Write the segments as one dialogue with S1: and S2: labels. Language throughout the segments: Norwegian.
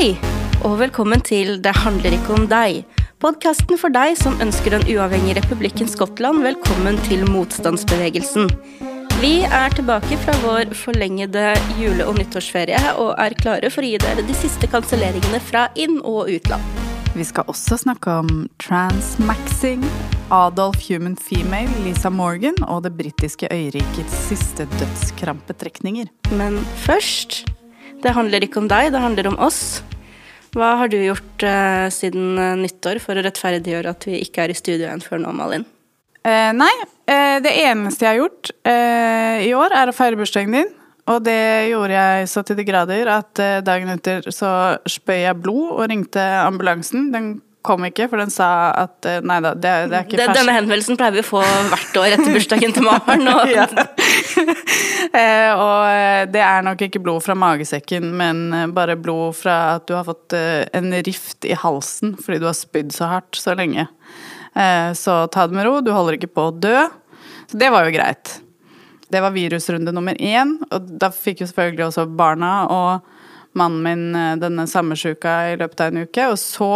S1: Hei, og velkommen til Det handler ikke om deg. Podkasten for deg som ønsker den uavhengige republikken Skottland velkommen til motstandsbevegelsen. Vi er tilbake fra vår forlengede jule- og nyttårsferie og er klare for å gi dere de siste kanselleringene fra inn- og utland.
S2: Vi skal også snakke om transmaxing, Adolf Human Female, Lisa Morgan og det britiske øyrikets siste dødskrampetrekninger.
S1: Men først Det handler ikke om deg, det handler om oss. Hva har du gjort eh, siden eh, nyttår for å rettferdiggjøre at vi ikke er i studio igjen før nå, Malin?
S2: Eh, nei, eh, det eneste jeg har gjort eh, i år, er å feire bursdagen din. Og det gjorde jeg så til de grader at eh, dagen etter så spøy jeg blod og ringte ambulansen. Den kom ikke, for den sa at nei da, det, det er ikke ferskt.
S1: denne henvendelsen pleier vi å få hvert år etter bursdagen til Maren. Og
S2: Ja. eh, og eh, det er nok ikke blod fra magesekken, men eh, bare blod fra at du har fått en rift i halsen fordi du har spydd så hardt så lenge. Så ta det med ro, du holder ikke på å dø. Så det var jo greit. Det var virusrunde nummer én, og da fikk jo selvfølgelig også barna og mannen min denne samme sjuka i løpet av en uke. Og så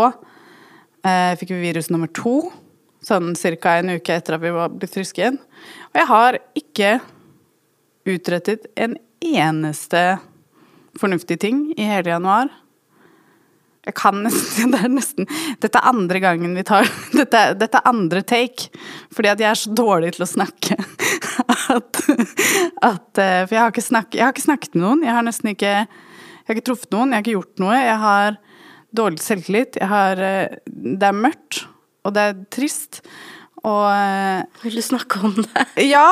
S2: eh, fikk vi virus nummer to, sånn ca. en uke etter at vi var blitt friske igjen. Og jeg har ikke utrettet en eneste fornuftig ting i hele januar. Jeg kan nesten Det er nesten Dette er andre gangen vi tar Dette, dette er andre take. Fordi at jeg er så dårlig til å snakke at, at eh, For jeg har, snakket, jeg har ikke snakket med noen. Jeg har nesten ikke Jeg har ikke truffet noen. Jeg har ikke gjort noe. Jeg har dårlig selvtillit. Jeg har eh, Det er mørkt, og det er trist. Og eh,
S1: vil du snakke om det?
S2: ja,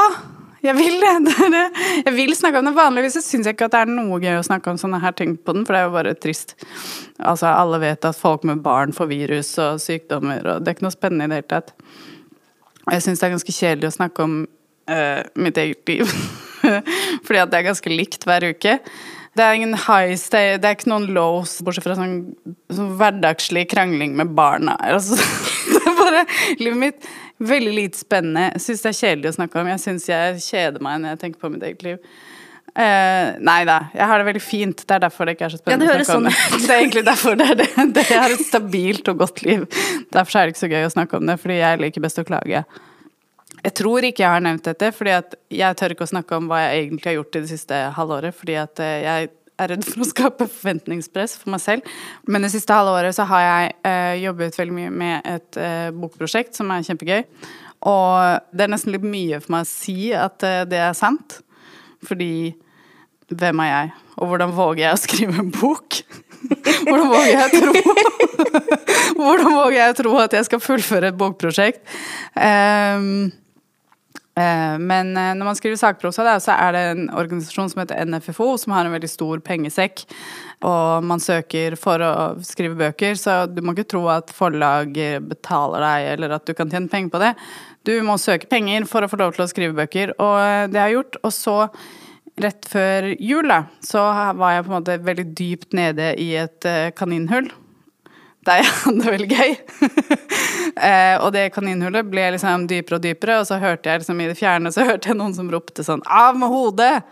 S2: jeg vil det. det. Jeg vil snakke om det. Vanligvis syns jeg ikke at det er noe gøy å snakke om sånne her ting på den, for det er jo bare trist. Altså, alle vet at folk med barn får virus og sykdommer, og det er ikke noe spennende i det hele tatt. Jeg syns det er ganske kjedelig å snakke om uh, mitt eget liv. Fordi at det er ganske likt hver uke. Det er ingen highs, det er ikke noen lows, bortsett fra sånn, sånn hverdagslig krangling med barna. Altså, det er bare livet mitt veldig lite spennende. Syns det er kjedelig å snakke om. Jeg syns jeg kjeder meg når jeg tenker på mitt eget liv. Uh, nei da, jeg har det veldig fint. Det er derfor det ikke er så spennende
S1: Ja, det
S2: å snakke om det. Det er egentlig derfor det det. det. Jeg har et stabilt og godt liv. Derfor er det ikke så gøy å snakke om det, fordi jeg liker best å klage. Jeg tror ikke jeg har nevnt dette, fordi jeg tør ikke å snakke om hva jeg egentlig har gjort i det siste halvåret, fordi eh, jeg er redd for å skape forventningspress for meg selv. Men det siste halvåret så har jeg uh, jobbet veldig mye med et uh, bokprosjekt som er kjempegøy. Og det er nesten litt mye for meg å si at uh, det er sant. Fordi hvem er jeg? Og hvordan våger jeg å skrive en bok? Hvordan våger jeg tro Hvordan våger jeg tro at jeg skal fullføre et bokprosjekt? Eh, men eh, når man skriver sakprosa, så er det en organisasjon som heter NFFO, som har en veldig stor pengesekk. Og man søker for å skrive bøker, så du må ikke tro at forlag betaler deg, eller at du kan tjene penger på det. Du må søke penger for å få lov til å skrive bøker, og eh, det har jeg gjort. Og så rett før jul, da, så var jeg på en måte veldig dypt nede i et eh, kaninhull. Der jeg hadde det veldig gøy. eh, og det kaninhullet ble liksom dypere og dypere, og så hørte jeg liksom i det fjerne så hørte jeg noen som ropte sånn 'av med hodet'!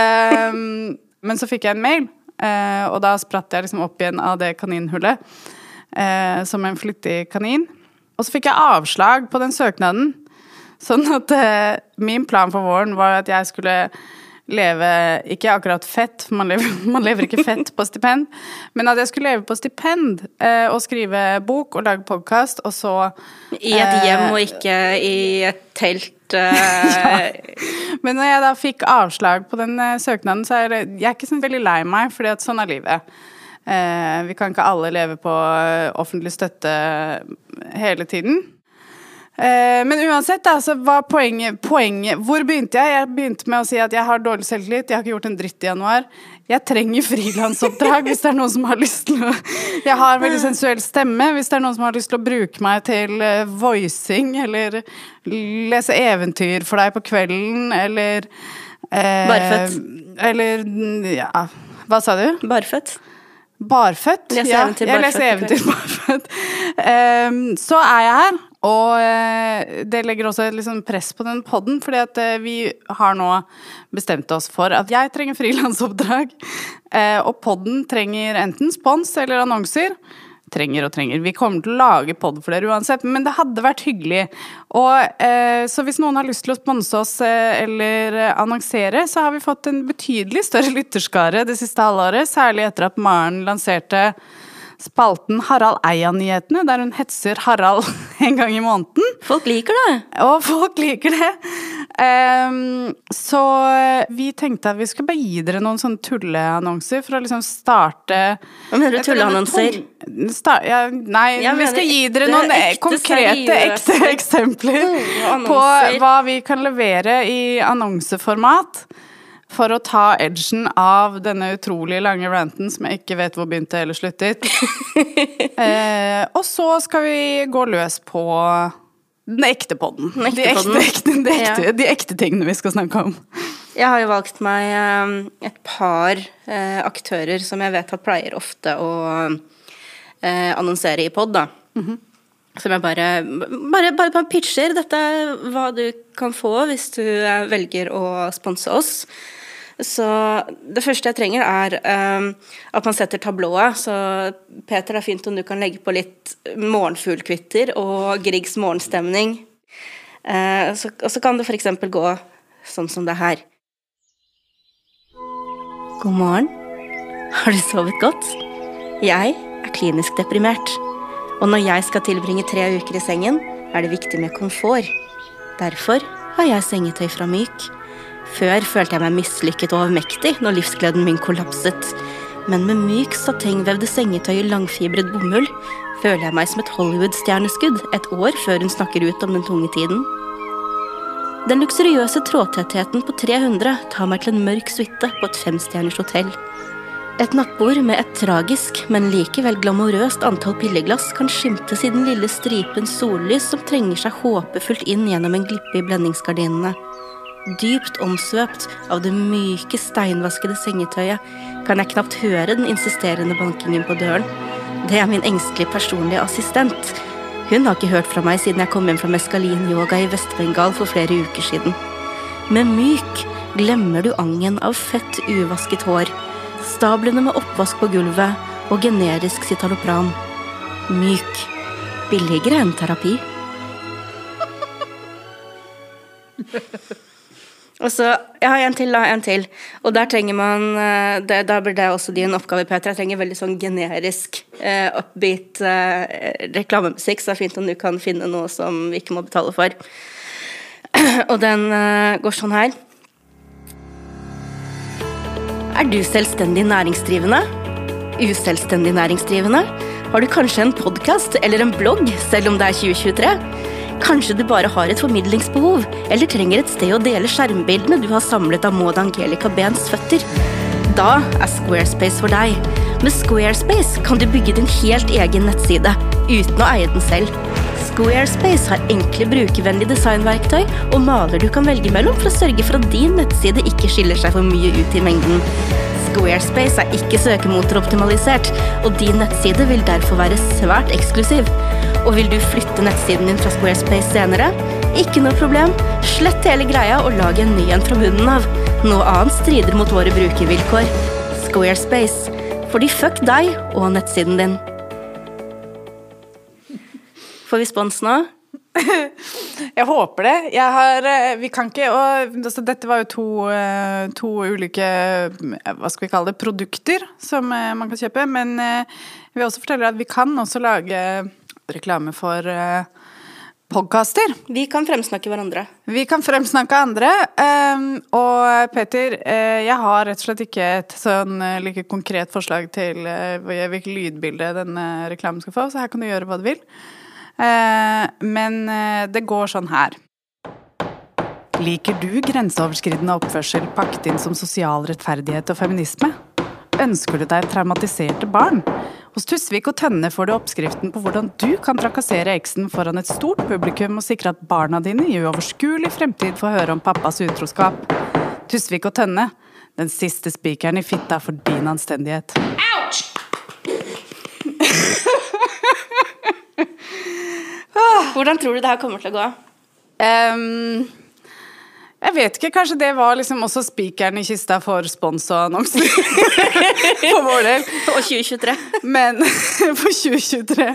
S2: eh, men så fikk jeg en mail, eh, og da spratt jeg liksom opp igjen av det kaninhullet eh, som en flittig kanin. Og så fikk jeg avslag på den søknaden. Sånn at eh, min plan for våren var at jeg skulle leve Ikke akkurat fett, for man lever, man lever ikke fett på stipend, men at jeg skulle leve på stipend eh, og skrive bok og lage podkast, og så
S1: I et hjem og ikke i et telt. eh,
S2: Men når jeg da fikk avslag på den eh, søknaden, så er jeg er ikke så veldig lei meg, at sånn er livet. Eh, vi kan ikke alle leve på eh, offentlig støtte hele tiden. Eh, men uansett, altså, hva poenget, poenget Hvor begynte jeg? Jeg begynte med å si at jeg har dårlig selvtillit, jeg har ikke gjort en dritt i januar. Jeg trenger frilansoppdrag hvis det er noen som har lyst til å Jeg har veldig sensuell stemme. Hvis det er noen som har lyst til å bruke meg til eh, voicing, eller lese eventyr for deg på kvelden, eller eh,
S1: Barføtt.
S2: Eller ja Hva sa du?
S1: Barføtt.
S2: Barføtt?
S1: Lese
S2: ja, jeg leser eventyr barføtt. Um, så er jeg her, Og eh, det legger også et liksom press på den poden, fordi at eh, vi har nå bestemt oss for at jeg trenger frilansoppdrag, eh, og poden trenger enten spons eller annonser. Trenger og trenger. Vi kommer til å lage pod for dere uansett, men det hadde vært hyggelig. Og, så hvis noen har lyst til å sponse oss eller annonsere, så har vi fått en betydelig større lytterskare det siste halvåret, særlig etter at Maren lanserte spalten Harald Eia-nyhetene, der hun hetser Harald en gang i måneden.
S1: Folk liker det.
S2: Og folk liker det. Um, så vi tenkte at vi skulle bare gi dere noen sånne tulleannonser for å liksom starte
S1: Hva mener du tulleannonser?
S2: Start, ja, nei,
S1: Jeg
S2: vi skal gi dere noen
S1: ekte,
S2: konkrete, ekte eksempler
S1: annonser.
S2: på hva vi kan levere i annonseformat for å ta edgen av denne utrolig lange ranten som jeg ikke vet hvor begynte eller sluttet. eh, og så skal vi gå løs på den ekte podden.
S1: Den ekte
S2: de, ekte,
S1: podden.
S2: ekte, de, ekte,
S1: Ja.
S2: de ekte tingene vi skal snakke om.
S1: Jeg har jo valgt meg eh, et par eh, aktører som jeg vet at pleier ofte å eh, annonsere i pod, da. Som jeg bare, bare, bare, bare pitcher. Dette er hva du kan få hvis du eh, velger å sponse oss. Så det første jeg trenger, er um, at man setter tablået. Så Peter, det er fint om du kan legge på litt morgenfuglkvitter og Griegs morgenstemning. Uh, og så kan det f.eks. gå sånn som det her. God morgen. Har du sovet godt? Jeg er klinisk deprimert. Og når jeg skal tilbringe tre uker i sengen, er det viktig med komfort. Derfor har jeg sengetøy fra Myk. Før følte jeg meg mislykket og avmektig når livsgleden min kollapset. Men med myk satengvevde sengetøy i langfibret bomull føler jeg meg som et Hollywood-stjerneskudd et år før hun snakker ut om den tunge tiden. Den luksuriøse trådtettheten på 300 tar meg til en mørk suite på et femstjerners hotell. Et nattbord med et tragisk, men likevel glamorøst antall pilleglass kan skimtes i den lille stripen sollys som trenger seg håpefullt inn gjennom en glippe i blendingsgardinene. Dypt omsvøpt av det myke, steinvaskede sengetøyet kan jeg knapt høre den insisterende bankingen på døren. Det er min engstelige personlige assistent. Hun har ikke hørt fra meg siden jeg kom hjem fra meskalin-yoga i Vest-Bengal for flere uker siden. Med myk glemmer du angen av fett, uvasket hår, stablene med oppvask på gulvet og generisk citalopran. Myk. Billigere enn terapi. Og så, Jeg har en til, da. En til. Og der trenger man eh, det, Da blir det også din oppgave, Peter. Jeg trenger veldig sånn generisk, uh, upbeat eh, reklamemusikk, så det er fint om du kan finne noe som vi ikke må betale for. Og den eh, går sånn her. Er du selvstendig næringsdrivende? Uselvstendig næringsdrivende? Har du kanskje en podkast eller en blogg, selv om det er 2023? Kanskje du bare har et formidlingsbehov, eller trenger et sted å dele skjermbildene du har samlet av Maud Angelica Bens føtter? Da er Squarespace for deg. Med Squarespace kan du bygge din helt egen nettside, uten å eie den selv. Squarespace har enkle, brukervennlige designverktøy og maler du kan velge mellom for å sørge for at din nettside ikke skiller seg for mye ut i mengden. Squarespace er ikke søkemotoroptimalisert, og din nettside vil derfor være svært eksklusiv. Og vil du flytte nettsiden din fra Squarespace senere? Ikke noe problem. Slett hele greia og lag en ny en fra bunnen av. Noe annet strider mot våre brukervilkår. Squarespace. Fordi fuck deg og nettsiden din. Får vi spons nå?
S2: Jeg håper det. Jeg har eh, Vi kan ikke og, altså, Dette var jo to, eh, to ulike eh, Hva skal vi kalle det produkter som man kan kjøpe. Men vi også fortelle at vi kan også lage reklame for uh, podkaster.
S1: Vi kan fremsnakke hverandre.
S2: Vi kan fremsnakke andre. Um, og Peter, uh, jeg har rett og slett ikke et sånn uh, like konkret forslag til hvilket lydbilde denne reklamen skal få, så her kan du gjøre hva du vil. Eh, men eh, det går sånn her. Liker du grenseoverskridende oppførsel pakket inn som sosial rettferdighet og feminisme? Ønsker du deg traumatiserte barn? Hos Tusvik og Tønne får du oppskriften på hvordan du kan trakassere eksen foran et stort publikum og sikre at barna dine i uoverskuelig fremtid får høre om pappas utroskap. Tusvik og Tønne, den siste spikeren i fitta for din anstendighet. Ouch!
S1: Hvordan tror du det her kommer til å gå?
S2: Ehm, jeg vet ikke, kanskje det var liksom også spikeren i kista for spons og annonser. for vår del.
S1: Og 2023?
S2: Men for 2023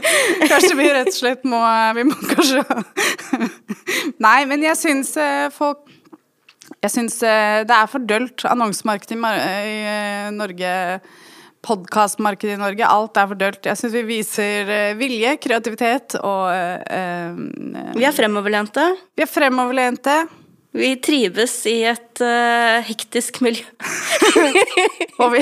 S2: Kanskje vi rett og slett må Vi må kanskje Nei, men jeg syns eh, folk Jeg syns eh, det er for dølt. Annonsemarkedet i i eh, Norge Podkastmarkedet i Norge. Alt er for dølt. Jeg syns vi viser vilje, kreativitet og eh,
S1: Vi er fremoverlente.
S2: Vi er fremoverlente.
S1: Vi trives i et uh, hektisk miljø.
S2: Og, vi,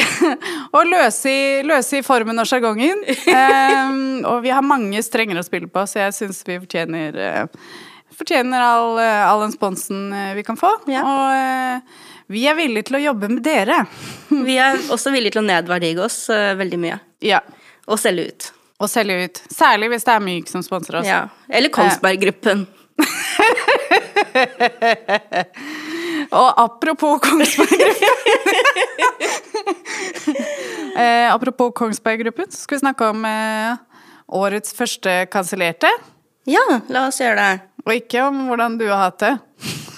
S2: og løse, i, løse i formen og sjargongen. Um, og vi har mange strenger å spille på, så jeg syns vi fortjener uh, Fortjener all, uh, all den sponsen vi kan få.
S1: Ja.
S2: Og vi er villige til å jobbe med dere.
S1: Vi er også villige til å nedverdige oss veldig mye.
S2: Ja.
S1: Og selge ut.
S2: Og selge ut. Særlig hvis det er Myk som sponser oss.
S1: Ja. Eller Kongsberg-gruppen.
S2: Og apropos Kongsberg-gruppen eh, Apropos Kongsberg-gruppen, så skal vi snakke om eh, årets første kansellerte.
S1: Ja, la oss gjøre det.
S2: Og ikke om hvordan du har hatt det.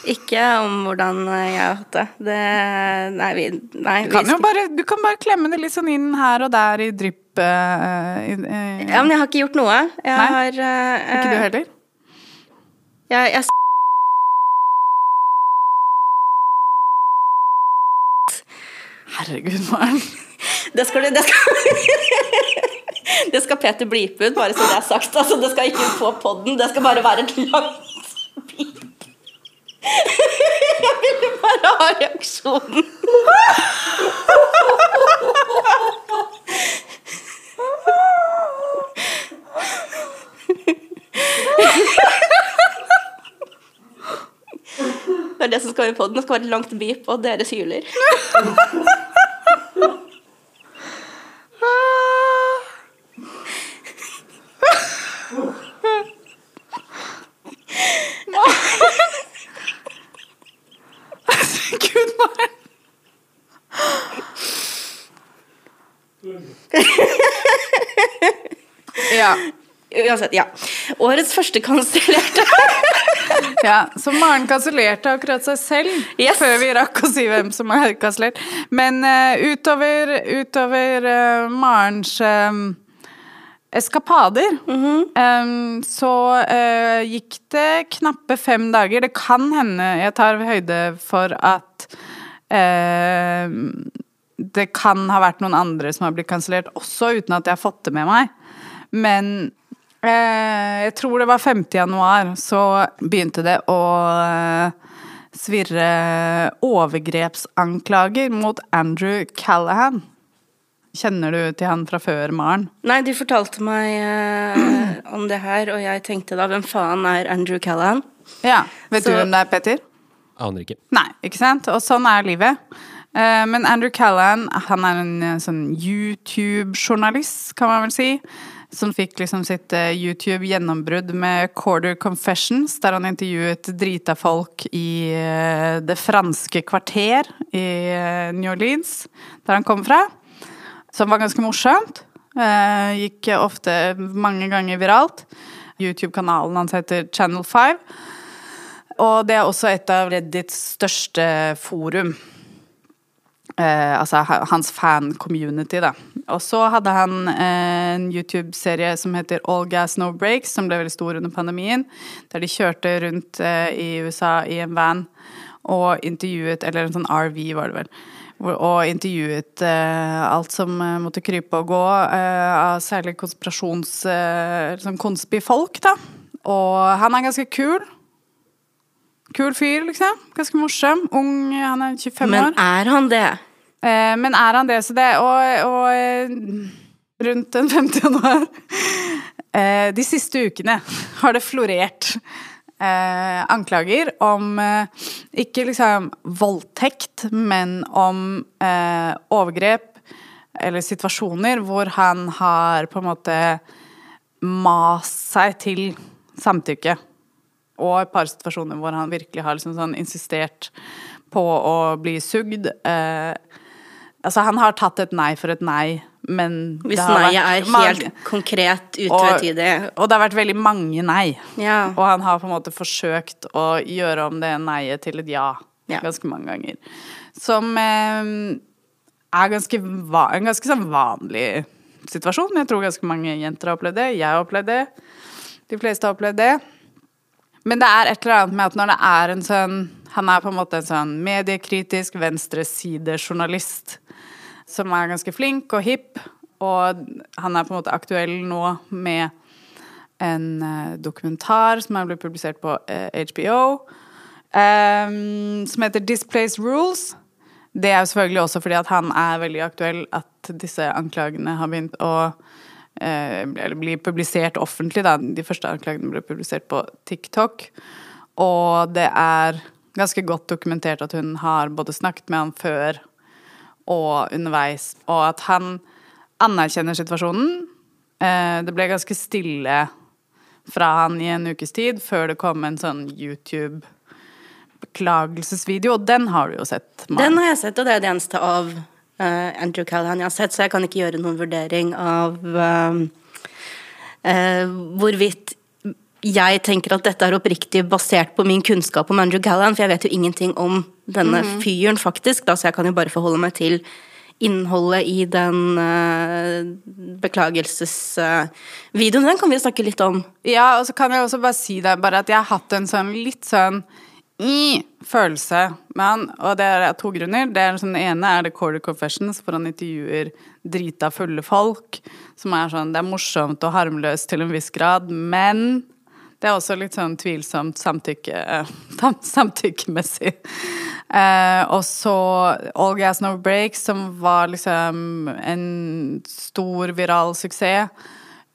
S1: Ikke om hvordan jeg har hatt det. det nei, vi, nei,
S2: Du kan
S1: vi
S2: jo bare, du kan bare klemme det litt sånn inn her og der i drypp eh, i- eh,
S1: Ja, men jeg har ikke gjort noe. Jeg
S2: Nei,
S1: har eh,
S2: Ikke du heller?
S1: Jeg, jeg
S2: Herregud, Maren.
S1: Det skal, det, skal, det skal Peter blipe ut, bare så det er sagt. Altså, det skal ikke på podden, det skal bare være et langt pip. Jeg ville bare ha reaksjonen. Det er det som skal være i podden. Det skal være et langt beep, og deres hyler.
S2: Gud, Maren. Ja.
S1: Uansett, ja. Årets første kansellerte.
S2: Ja. Så Maren kansellerte akkurat seg selv
S1: Yes.
S2: før vi rakk å si hvem som er kansellert. Men uh, utover, utover uh, Marens eh, eskapader, eh, så uh, gikk det knappe fem dager. Det kan hende jeg tar høyde for at uh, det kan ha vært noen andre som har blitt kansellert også, uten at jeg har fått det med meg. Men jeg tror det var 5. januar, så begynte det å eh, svirre overgrepsanklager mot Andrew Callahan. Kjenner du til han fra før, Maren?
S1: Nei, de fortalte meg eh, om det her, og jeg tenkte da, hvem faen er Andrew Callahan?
S2: Ja. Vet
S1: Så-
S2: du hvem det er, Petter?
S3: Aner ikke.
S2: Nei, ikke sant? Og sånn er livet. Eh, Men Andrew Callahan, han er en eh, sånn YouTube-journalist, kan man vel si. Som fikk liksom sitt eh, YouTube-gjennombrudd med Quarter Confessions, der han intervjuet drita folk i eh, det franske kvarter i eh, New Orleans, der han kom fra. Som var ganske morsomt. Gikk ofte mange ganger viralt. YouTube-kanalen hans heter Channel 5. Og det er også et av Reddits største forum. Eh, altså hans fan-community, da. Og så hadde han eh, en YouTube-serie som heter All Gas No Breaks, som ble veldig stor under pandemien. Der de kjørte rundt eh, i USA i en van og intervjuet Eller en sånn RV, var det vel. Og intervjuet eh, alt som eh, måtte krype og gå eh, av særlig konspirasjons... Sånn konspifolk, da. Og han er ganske kul. Kul fyr, liksom. Ganske morsom. Ung, han er 25
S1: Men
S2: år.
S1: er han det?
S2: Eh, men er han det, så det Og, og eh, rundt den 50 januar eh, De siste ukene har det florert anklager om ikke liksom voldtekt, men om overgrep eller situasjoner hvor han har på en måte mast seg til samtykke. Og et par situasjoner hvor han virkelig har liksom sånn insistert på å bli sugd. Eh, altså, han har tatt et nei for et nei, men
S1: Hvis
S2: det
S1: nei
S2: vært
S1: er helt
S2: mange-
S1: konkret,
S2: og,
S1: utvetydig.
S2: og det har vært veldig mange nei.
S1: Ja.
S2: Og han har på en måte forsøkt å gjøre om det nei-et til et ja,
S1: Ja.
S2: ganske mange ganger. Som eh, er ganske en ganske sånn vanlig situasjon. Jeg tror ganske mange jenter har opplevd det. Jeg har opplevd det. De fleste har opplevd det. Men det er et eller annet med at når det er en sånn Han er på en måte en sånn mediekritisk venstresidejournalist som er ganske flink og hipp, og han er på en måte aktuell nå med en eh, dokumentar som er blitt publisert på eh, HBO, um, som heter 'Displaced Rules'. Det er jo selvfølgelig også fordi at han er veldig aktuell at disse anklagene har begynt å eh, eller blir publisert offentlig. Da. De første anklagene ble publisert på TikTok. Og det er ganske godt dokumentert at hun har både snakket med han før og underveis, og at han anerkjenner situasjonen. Eh, det ble ganske stille fra han i en ukes tid, før det kom en sånn YouTube-beklagelsesvideo, og den har du jo sett. Maren.
S1: Den har jeg sett, og det er det eneste av eh, Andrew Callahan jeg har sett, så jeg kan ikke gjøre noen vurdering av eh, eh, hvorvidt jeg tenker at dette er oppriktig basert på min kunnskap om Andrew Callahan, for jeg vet jo ingenting om denne
S2: Mhm.
S1: fyren, faktisk, da, så jeg kan jo bare forholde meg til innholdet i den uh, beklagelsesvideoen. den kan vi snakke litt om.
S2: Ja, og så kan jeg også bare si det, bare at jeg har hatt en sånn litt sånn følelse med han, og det er av to grunner. Det er sånn, ene er The Quarter Confessions, hvor han intervjuer drita fulle folk. Som er sånn Det er morsomt og harmløst til en viss grad, men det er også litt sånn tvilsomt samtykke, samtykkemessig. Eh, og så All Gas No Breaks, som var liksom en stor viral suksess.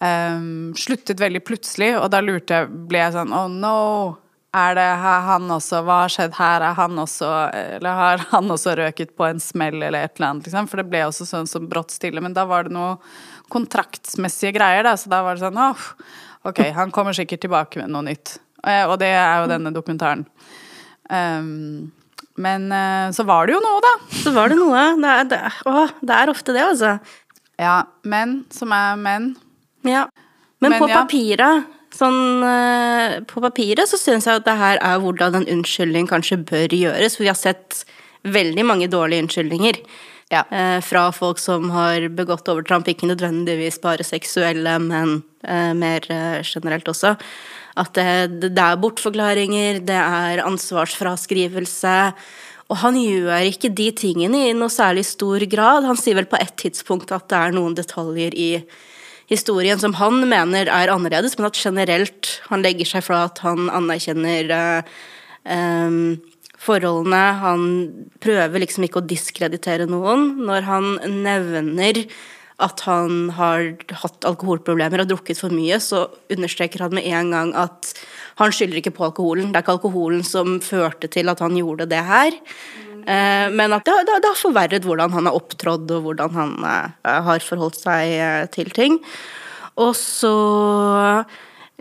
S2: Um, sluttet veldig plutselig, og da lurte jeg, ble jeg sånn Oh no! Er det har han også? Hva har skjedd her? Er han også Eller har han også røket på en smell eller et eller annet? Liksom? For det ble også sånn som brått stille. Men da var det noe kontraktsmessige greier, da. Så da var det sånn åh, ok, han kommer sikkert tilbake med noe nytt. Eh, Og det er jo denne dokumentaren. Um, men eh, så var det jo noe, da.
S1: Så var det noe. Det er, det, å, det er ofte det, altså.
S2: Ja, menn som er menn.
S1: Ja. Men,
S2: Men
S1: på
S2: ja.
S1: papiret Sånn, eh, på papiret så syns jeg at det her er hvordan en unnskyldning kanskje bør gjøres. For vi har sett veldig mange dårlige unnskyldninger.
S2: Ja.
S1: eh, fra folk som har begått overtramp, ikke nødvendigvis bare seksuelle, men eh, mer generelt også. At det, det er bortforklaringer, det er ansvarsfraskrivelse. Og han gjør ikke de tingene i noe særlig stor grad. Han sier vel på et tidspunkt at det er noen detaljer i historien som han mener er annerledes, men at generelt han legger seg flat, han anerkjenner eh, forholdene. Han prøver liksom ikke å diskreditere noen. Når han nevner at han har hatt alkoholproblemer og drukket for mye, så understreker han med en gang at han skylder ikke på alkoholen. Det er ikke alkoholen som førte til at han gjorde det her. Eh, Men at det, det, det har forverret hvordan han har opptrådt, og hvordan han eh, har forholdt seg eh, til ting. Og så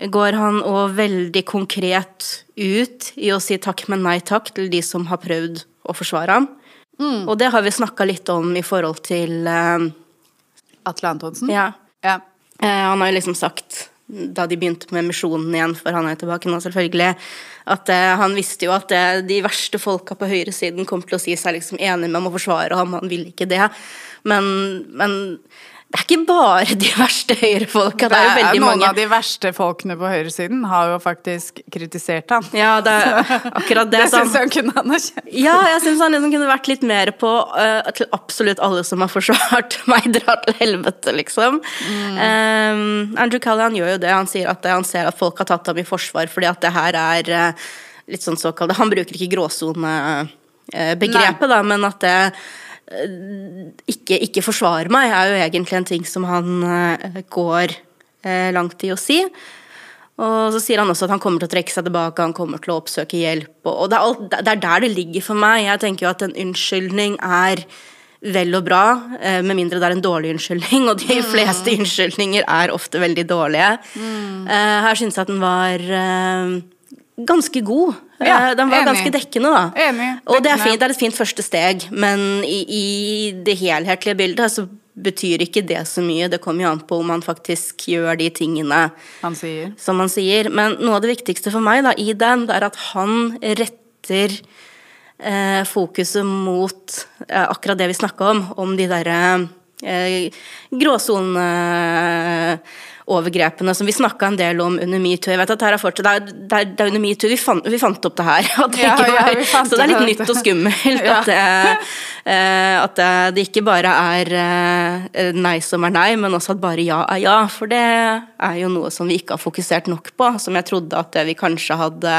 S1: går han òg veldig konkret ut i å si takk, men nei takk til de som har prøvd å forsvare ham. Og det har vi snakka litt om i forhold til uh,
S2: Atle Antonsen.
S1: Ja.
S2: Ja.
S1: Uh, han har jo liksom sagt, da de begynte med misjonen igjen, for han er jo tilbake nå, selvfølgelig, at eh, han visste jo at eh, de verste folka på høyresiden kom til å si seg liksom enig med ham og forsvare ham, han ville ikke det. Men, men det er ikke bare de verste høyrefolka, det er jo veldig mange.
S2: Noen av de verste folkene på høyresiden har jo faktisk kritisert han.
S1: Ja, det er akkurat det.
S2: Det syns han kunne anerkjent.
S1: Ja, jeg syns han liksom kunne vært litt mer på uh, til absolutt alle som har forsvart meg, drar til helvete, liksom. Eh, Andrew Callahan gjør jo det. Han sier at han ser at folk har tatt ham i forsvar fordi at det her er uh, litt sånn såkalt Han bruker ikke gråsonebegrepet, da, men at det eh, ikke, ikke forsvare meg, er jo egentlig en ting som han eh, går eh, langt i å si. Og så sier han også at han kommer til å trekke seg tilbake, han kommer til å oppsøke hjelp. Og, det, er alt, det er der det ligger for meg. Jeg tenker jo at en unnskyldning er vel og bra, eh, med mindre det er en dårlig unnskyldning. Og de fleste unnskyldninger er ofte veldig dårlige. Mm. her syns jeg at den var eh, ganske god. Eh,
S2: Ja,
S1: den var
S2: enig.
S1: ganske dekkende, da.
S2: Enig.
S1: Og det er fint, det er et fint første steg, men i, i det helhetlige bildet så betyr ikke det så mye. Det kommer jo an på om man faktisk gjør de tingene
S2: Han
S1: som han sier. Men noe av det viktigste for meg da, i den, det er at han retter eh, fokuset mot eh, akkurat det vi snakka om, om de derre eh, gråsoneovergrepene som vi snakka en del om under metoo. Jeg vet at her er fortsatt, det, er, det, er, det er under metoo vi vi fant opp det her. Det
S2: Ja,
S1: var, så det er litt nytt og skummelt
S2: Ja.
S1: at, det, eh, at det, ikke bare er eh, nei som er nei, men også at bare ja er ja. For det er jo noe som vi ikke har fokusert nok på, som jeg trodde at vi kanskje hadde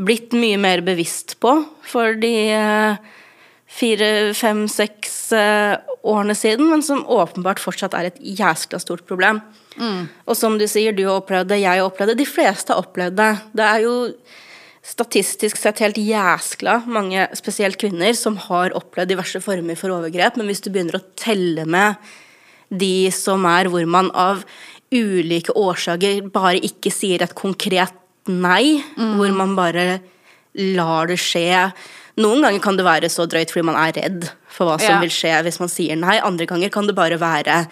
S1: blitt mye mer bevisst på for de eh, fire, fem, seks eh, årene siden, men som åpenbart fortsatt er et jæskla stort problem. Og som du sier, du har opplevd det, jeg har opplevd det, de fleste har opplevd det. Det er jo statistisk sett helt jæskla mange, spesielt kvinner, som har opplevd diverse former for overgrep, men hvis du begynner å telle med de som er hvor man av ulike årsaker bare ikke sier et konkret nei, hvor man bare lar det skje. Noen ganger kan det være så drøyt fordi man er redd for hva som
S2: Ja.
S1: vil skje hvis man sier nei. Andre ganger kan det bare være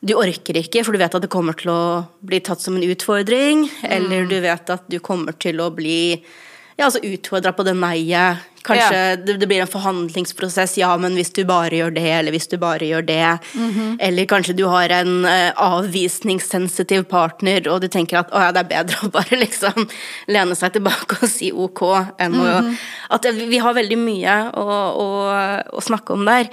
S1: du orker ikke, for du vet at det kommer til å bli tatt som en utfordring. Eller du vet at du kommer til å bli ja, altså utfordra på det nei-et. Kanskje
S2: Ja.
S1: det, det blir en forhandlingsprosess. Ja, men hvis du bare gjør det, eller hvis du bare gjør det. Eller kanskje du har en uh, avvisningssensitiv partner, og du tenker at å ja, det er bedre å bare liksom lene seg tilbake og si ok enn å At vi har veldig mye å, å, å snakke om der.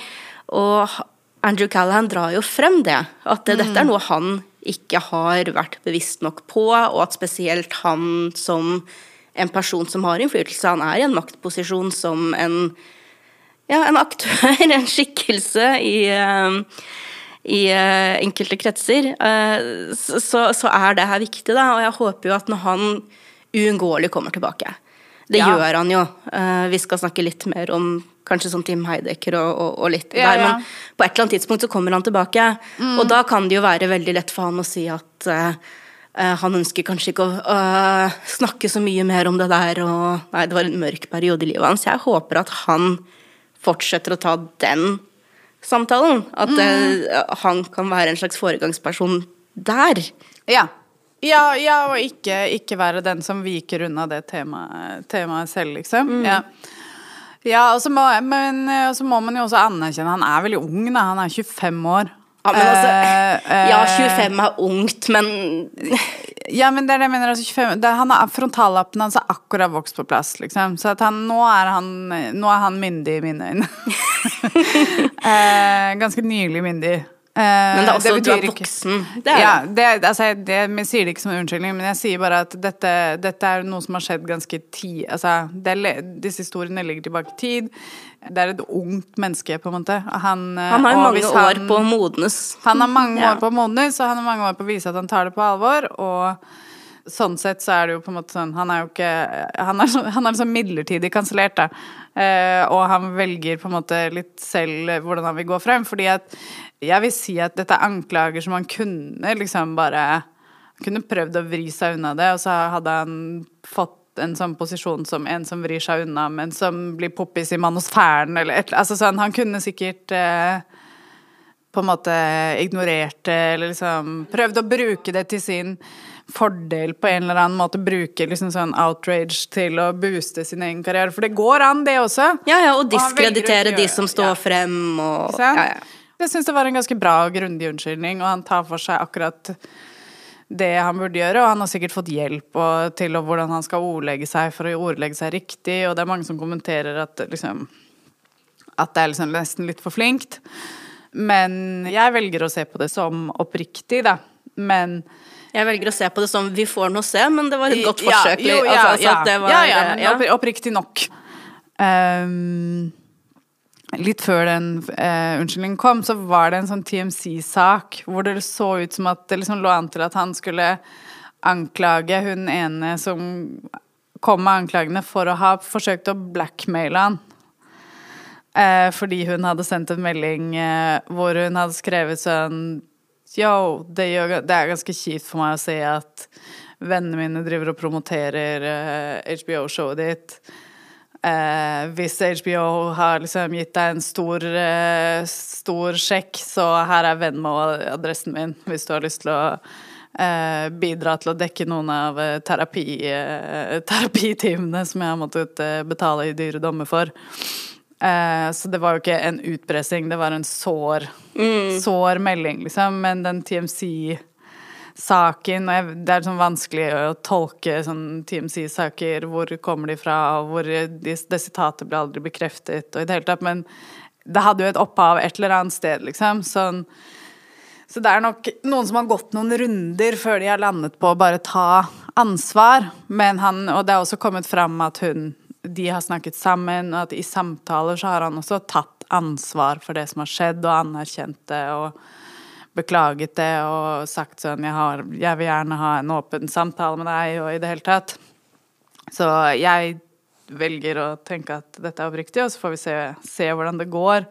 S1: Og Andrew Callahan drar jo frem det. At mm. dette er noe han ikke har vært bevisst nok på, og at spesielt han som en person som har innflytelse, han er i en maktposisjon som en ja, en aktør, en skikkelse i, eh, i eh, enkelte kretser, eh, så, så er det her viktig, da. Og jeg håper jo at når han uunngåelig kommer tilbake Det
S2: Ja.
S1: gjør han jo. Vi skal snakke litt mer om kanskje som Tim Heidecker og, og, og litt
S2: Ja,
S1: der,
S2: ja.
S1: men på et eller annet tidspunkt så kommer han tilbake. Og da kan det jo være veldig lett for han å si at uh, han ønsker kanskje ikke å uh, snakke så mye mer om det der, og Nei, det var en mørk periode i livet hans. Jeg håper at han fortsetter å ta den samtalen. At eh, han kan være en slags foregangsperson der.
S2: Ja. Ja, ja og ikke, ikke være den som viker unna det temaet, temaet selv, liksom. Ja. Ja og så må, men eh, så må man jo også anerkjenne Han er veldig ung, da. Han er 25 år.
S1: Ja, men altså,
S2: Eh, eh,
S1: ja, 25 er ungt, men
S2: Ja, men det er det jeg mener. Altså 25, det, han er, frontallappen hans er akkurat vokst på plass, liksom. Så han, nå, er han, nå er han myndig i mine øyne. ganske nylig myndig. Eh,
S1: Men det er også du
S2: betyr
S1: er voksen. Det er
S2: ja,
S1: det.
S2: det, altså, det, jeg sier det ikke som en unnskyldning, men jeg sier bare at dette, dette er noe som har skjedd ganske tid altså, det, er Disse historiene ligger tilbake i tid. Det er et ungt menneske, på en måte. Han, eh,
S1: Han har mange
S2: hvis
S1: år på å modnes.
S2: han har mange
S1: Ja.
S2: år på å modnes, og han har mange år på å vise at han tar det på alvor. Og sånn sett så er det jo på en måte sånn Han er jo ikke Han er, så, han er liksom midlertidig kansellert, da. Eh, og han velger på en måte litt selv hvordan han vil gå frem. Fordi at jeg vil si at dette er anklager som han kunne liksom bare Han kunne prøvd å vri seg unna det, og så hadde han fått en sånn posisjon som en som vrir seg unna, men som blir poppis i manosfæren, eller et Altså sånn, han kunne sikkert eh, på en måte ignorert det, eller liksom prøvd å bruke det til sin fordel på en eller annen måte. Bruke liksom sånn outrage til å booste sin egen karriere. For det går an, det også.
S1: Ja, ja, og diskreditere
S2: og
S1: de som står
S2: ja.
S1: frem og ja, ja.
S2: Jeg syns det var en ganske bra og grundig unnskyldning, og han tar for seg akkurat det han burde gjøre, og han har sikkert fått hjelp og, til og hvordan han skal ordlegge seg for å ordlegge seg riktig, og det er mange som kommenterer at liksom at det er liksom nesten litt for flinkt. Men jeg velger å se på det som oppriktig, da. Men
S1: Jeg velger å se på det som vi får nå se, men det var et godt
S2: Ja,
S1: forsøk.
S2: jo,
S1: altså,
S2: ja,
S1: altså
S2: ja.
S1: var,
S2: ja, ja,
S1: ja.
S2: oppriktig nok. Ehm, litt før den eh, unnskyldningen kom, så var det en sånn TMC-sak hvor det så ut som at det liksom lå an til at han skulle anklage hun ene som kom med anklagene for å ha forsøkt å blackmaile han. Eh, fordi hun hadde sendt en melding eh, hvor hun hadde skrevet sånn Yo, det, gjør, det er ganske kjipt for meg å se at vennene mine driver og promoterer eh, HBO-showet ditt. Eh, hvis HBO har liksom gitt deg en stor, eh, stor sjekk, så her er Venmo-adressen min hvis du har lyst til å eh, bidra til å dekke noen av eh, terapi, eh, terapitimene som jeg har måttet eh, betale i dyre dommer for. Eh, så det var jo ikke en utpressing, det var en sår, sår melding, liksom. Men den TMC-saken og jeg, Det er sånn vanskelig å tolke sånn TMC-saker. Hvor kommer de fra, og hvor de, det sitatet ble aldri bekreftet, og i det hele tatt. Men det hadde jo et opphav et eller annet sted, liksom. Sånn så det er nok noen som har gått noen runder før de har landet på å bare ta ansvar. Men han, og det er også kommet fram at hun, de har snakket sammen, og at i samtaler så har han også tatt ansvar for det som har skjedd, og anerkjent det og beklaget det og sagt sånn jeg, har, jeg vil gjerne ha en åpen samtale med deg, og i det hele tatt. Så jeg velger å tenke at dette er oppriktig, og så får vi se, se hvordan det går.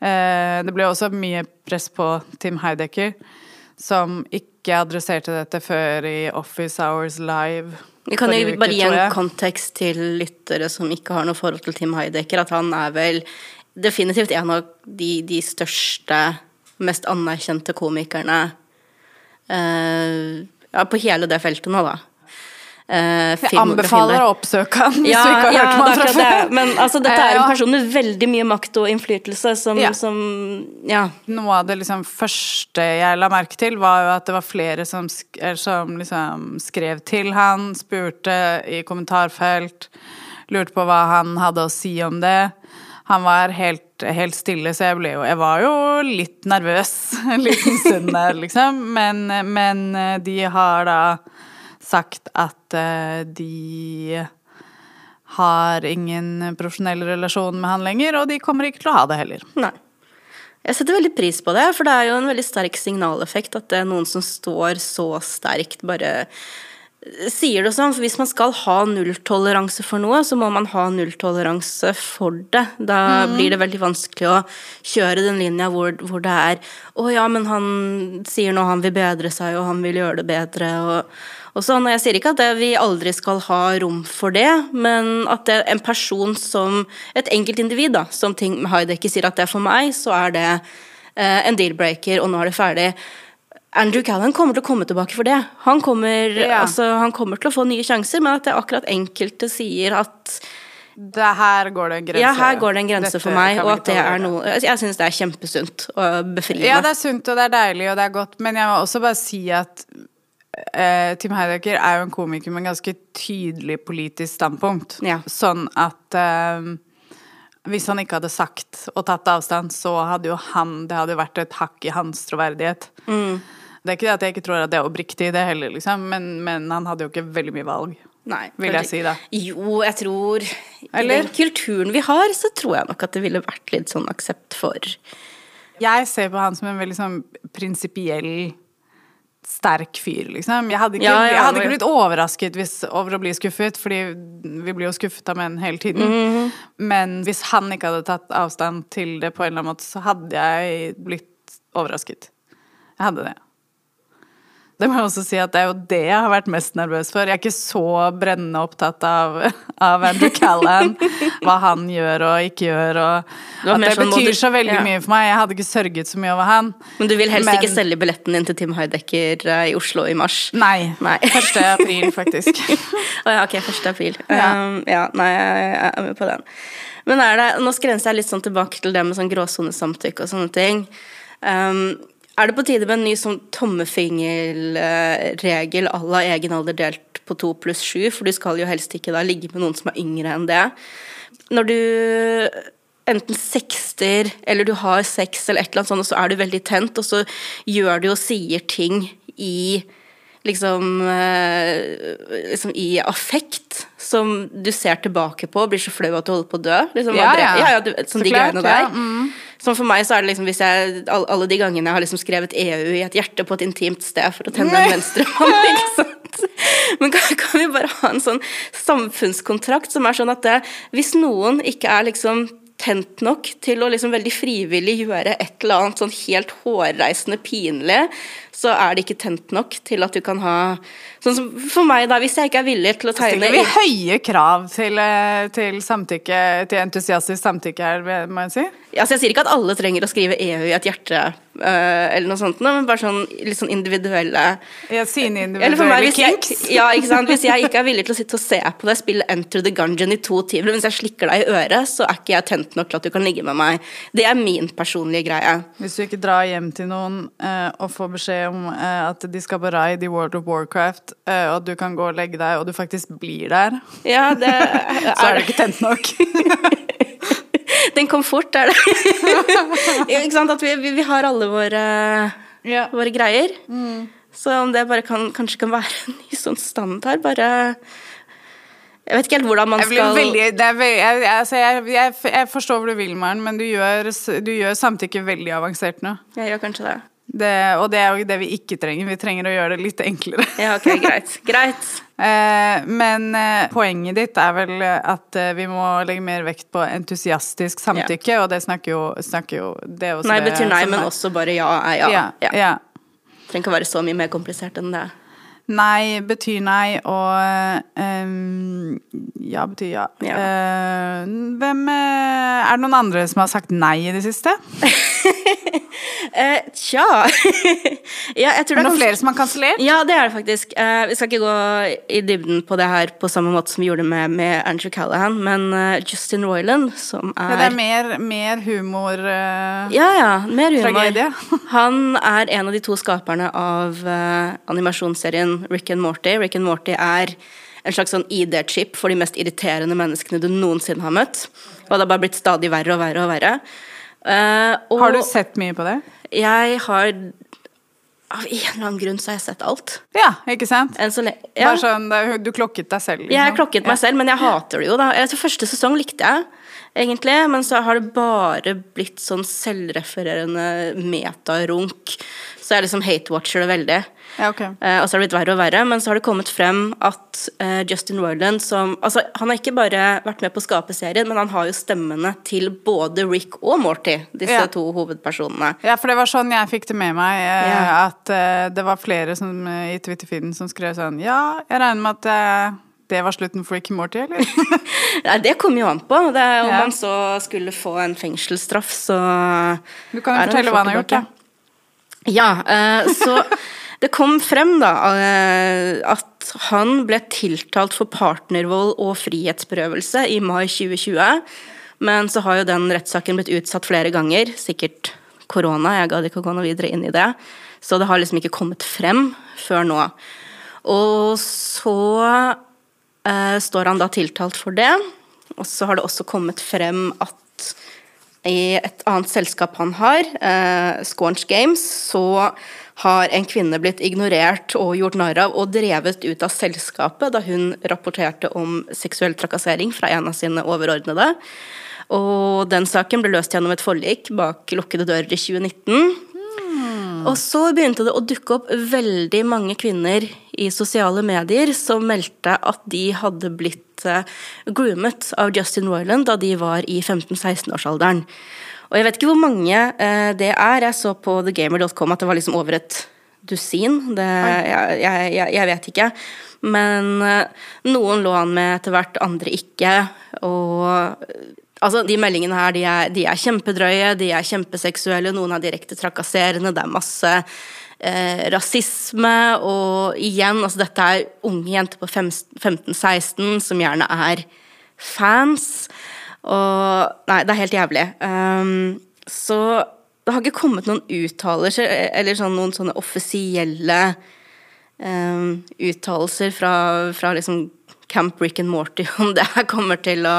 S2: Eh, det ble også mye press på Tim Heidecker, som ikke adresserte dette før i Office Hours Live.
S1: Vi kan jo bare gi en kontekst til lyttere som ikke har noe forhold til Tim Heidecker, at han er vel definitivt en av de, de største, mest anerkjente komikerne uh, ja, på hele det feltet nå, da. Uh,
S2: Jeg anbefaler å oppsøke han hvis
S1: Ja,
S2: du ikke har
S1: ja,
S2: hørt om
S1: det
S2: han fra
S1: det.
S2: før.
S1: Men altså, dette er
S2: Eh,
S1: en person med veldig mye makt og innflytelse som,
S2: Ja.
S1: som Ja.
S2: Noe av det liksom første jeg la merke til, var jo at det var flere som, som liksom skrev til han, spurte i kommentarfelt, lurte på hva han hadde å si om det. Han var helt, helt stille, så jeg ble jo Jeg var jo litt nervøs en liten stund der, liksom. Men, men de har da sagt at eh, de har ingen profesjonell relasjon med han lenger, og de kommer ikke til å ha det heller.
S1: Nei. Jeg setter veldig pris på det, for det er jo en veldig sterk signaleffekt at det er noen som står så sterkt, bare sier det sånn. For hvis man skal ha nulltoleranse for noe, så må man ha nulltoleranse for det. Da blir det veldig vanskelig å kjøre den linja hvor, hvor det er Å ja, men han sier nå han vil bedre seg, og han vil gjøre det bedre, og, og sånn. Og jeg sier ikke at det, vi aldri skal ha rom for det, men at det er en person som Et enkeltindivid, da, som ting Heidecker sier at det er for meg, så er det eh, en deal-breaker, og nå er det ferdig. Andrew Callan kommer til å komme tilbake for det. Han kommer,
S2: Ja.
S1: altså, han kommer til å få nye sjanser, men at det akkurat enkelte sier at
S2: Det her går det en grense.
S1: ja, her går det en grense
S2: Dette
S1: for meg, og at det er noe Jeg, syns det er kjempesunt og befriende.
S2: Ja, det er sunt, og det er deilig, og det er godt, men jeg må også bare si at eh, Tim Heidecker er jo en komiker med en ganske tydelig politisk standpunkt.
S1: Ja.
S2: Sånn at eh, hvis han ikke hadde sagt og tatt avstand, så hadde jo han Det hadde vært et hakk i hans troverdighet.
S1: Mm.
S2: Det er ikke det at jeg ikke tror at det er oppriktig, det heller, liksom, men, men han hadde jo ikke veldig mye valg.
S1: Nei,
S2: Vil jeg si da.
S1: Jo, jeg tror I den kulturen vi har, så tror jeg nok at det ville vært litt sånn aksept for
S2: Jeg ser på han som en veldig sånn prinsipiell sterk fyr, liksom. Jeg hadde ikke,
S1: Ja, ja,
S2: jeg hadde ikke blitt overrasket hvis, over å bli skuffet, fordi vi blir jo skuffet av menn hele tiden.
S1: Mhm.
S2: Men hvis han ikke hadde tatt avstand til det på en eller annen måte, så hadde jeg blitt overrasket. Jeg hadde det. Det må jeg også si at det er jo det jeg har vært mest nervøs for. Jeg er ikke så brennende opptatt av, av Andrew Callan, hva han gjør og ikke gjør, og at det
S1: sånn,
S2: betyr
S1: du-
S2: så veldig
S1: ja.
S2: mye for meg. Jeg hadde ikke sørget så mye over han.
S1: Men du vil helst
S2: Men-
S1: ikke selge billetten din til Tim Heidecker eh, i Oslo i mars?
S2: Nei.
S1: Nei.
S2: 1. april, faktisk.
S1: Å ja, ok, 1. april.
S2: Ja.
S1: Um, ja, nei, jeg er med på den. Men er det, nå skrenser jeg litt sånn tilbake til det med sånn gråsonesamtykke og sånne ting. Um, er det på tide med en ny sånn tommefingerregel à la egen alder delt på to pluss sju? For du skal jo helst ikke da ligge med noen som er yngre enn det. Når du enten sexter eller du har sex eller et eller annet sånt, og så er du veldig tent, og så gjør du og sier ting i liksom, eh, liksom i affekt som du ser tilbake på og blir så flau at du holder på å dø. Liksom,
S2: Ja, ja.
S1: ja, ja du, vet, sånn
S2: Så
S1: de
S2: klart,
S1: greiene
S2: ja,
S1: der. Som for meg så er det liksom hvis jeg all- Alle de gangene jeg har liksom skrevet EU i et hjerte på et intimt sted for å tenne en venstrehånd, ikke sant. Men kan, kan vi bare ha en sånn samfunnskontrakt som er sånn at det, hvis noen ikke er liksom tent nok til å liksom veldig frivillig gjøre et eller annet sånn helt hårreisende pinlig, så er det ikke tent nok til at du kan ha Sånn som for meg, da, hvis jeg ikke er villig til å tegne
S2: Stiller vi høye krav til, eh, til samtykke, til entusiastisk samtykke her, må jeg si?
S1: Altså, jeg sier ikke at alle trenger å skrive EU i et hjerte, uh, eller noe sånt, men bare sånn litt sånn individuelle
S2: Ja, sine
S1: individuelle meg, kinks. jeg, ja, ikke sant? hvis jeg ikke er villig til å sitte og se på deg spille Enter the Gungeon i to timer, mens jeg slikker deg i øret, så er ikke jeg tent nok til at du kan ligge med meg. Det er min personlige greie.
S2: Hvis du ikke drar hjem til noen uh, og får beskjed om uh, at de skal på raid i World of Warcraft, og og du kan gå og legge deg, og du faktisk blir der,
S1: Ja, det
S2: så er det ikke tent nok.
S1: Den kom fort, er det. At vi, vi, vi har alle våre,
S2: ja.
S1: våre greier. Så om det bare kan, kanskje kan være en ny sånn standard, bare Jeg vet ikke helt hvordan man skal
S2: veldig, det veldig, jeg, altså jeg, jeg, jeg forstår hvor du vil, Maren, men du gjør, du gjør samtykke veldig avansert nå.
S1: Jeg gjør kanskje det.
S2: Det, og det er jo det vi ikke trenger. Vi trenger å gjøre det litt enklere.
S1: Ja, ok, greit. Greit.
S2: Eh, men eh, poenget ditt er vel at eh, vi må legge mer vekt på entusiastisk samtykke, og det snakker jo, snakker jo det også
S1: Nei betyr nei, men også bare ja er ja.
S2: ja,
S1: ja.
S2: ja.
S1: Trenger ikke å være så mye mer komplisert enn det.
S2: Nei betyr nei, og um, ja betyr ja.
S1: Ja.
S2: Uh, hvem Er det noen andre som har sagt nei i det siste?
S1: Eh, tja Ja, jeg tror
S2: Er det noen flere som har kansellert?
S1: Ja, det er det faktisk. Eh, vi skal ikke gå i dybden på det her på samme måte som vi gjorde med, med Andrew Callahan, men uh, Justin Roiland, som
S2: Ja,
S1: er
S2: det er mer, mer humor uh,
S1: Ja, ja, mer humor.
S2: Tragedie.
S1: Han er en av de to skaperne av uh, animasjonsserien Rick and Morty. Rick and Morty er en slags sånn ID-chip for de mest irriterende menneskene du noensinne har møtt. Og det har bare blitt stadig verre og verre og verre. Og
S2: Har du sett mye på det?
S1: Jeg har Av en eller annen grunn så har jeg sett alt.
S2: Ja, ikke sant?
S1: Så. Ja.
S2: Sånn, Du klokket deg selv? liksom.
S1: Jeg klokket meg selv, men jeg hater det jo, da. Første sesong likte jeg, egentlig, men så har det bare blitt sånn selvrefererende metarunk. Så jeg liksom hate-watcher det veldig.
S2: Ja, okay.
S1: Eh, og så har det blitt verre og verre, men så har det kommet frem at eh, Justin Roiland som Altså, han har ikke bare vært med på å skape serien, men han har jo stemmene til både Rick og Morty, disse
S2: Ja.
S1: to hovedpersonene.
S2: Ja, for det var sånn jeg fikk det med meg, eh,
S1: Ja.
S2: at det var flere som, i Twitter-feeden som skrev sånn Ja, jeg regner med at det var slutten for Rick Morty, eller?
S1: Nei, det kom jo an på. Det om
S2: Ja.
S1: man så skulle få en fengselsstraff, så
S2: Du kan jo fortelle hva han har gjort, da.
S1: Ja, uh, så det kom frem da eh, at han ble tiltalt for partnervold og frihetsberøvelse i mai 2020. Men så har jo den rettssaken blitt utsatt flere ganger. Sikkert korona, jeg gadd ikke å gå noe videre inn i det. Så det har liksom ikke kommet frem før nå. Og så eh, står han da tiltalt for det. Og så har det også kommet frem at i et annet selskap han har, eh, Squanch Games, så har en kvinne blitt ignorert og gjort narr av og drevet ut av selskapet da hun rapporterte om seksuell trakassering fra en av sine overordnede. Og den saken ble løst gjennom et forlik bak lukkede dører i 2019. Og så begynte det å dukke opp veldig mange kvinner i sosiale medier som meldte at de hadde blitt eh, groomet av Justin Royland da de var i 15-16-årsalderen. Og jeg vet ikke hvor mange eh, det er. Jeg så på thegamer.com at det var liksom over et dusin. Det, jeg, jeg, jeg, vet ikke. Men eh, noen lå han med etter hvert, andre ikke. Og Altså, De meldingene her de er, de er kjempedrøye, de er kjempeseksuelle, noen er direkte trakasserende, det er masse eh, rasisme, og igjen, altså dette er unge jenter på 15-16 som gjerne er fans. Og Nei, det er helt jævlig. Um, så det har ikke kommet noen uttalelser, eller sånn, noen sånne offisielle um, uttalelser fra, fra liksom Camp Rick and Morty om det her kommer til å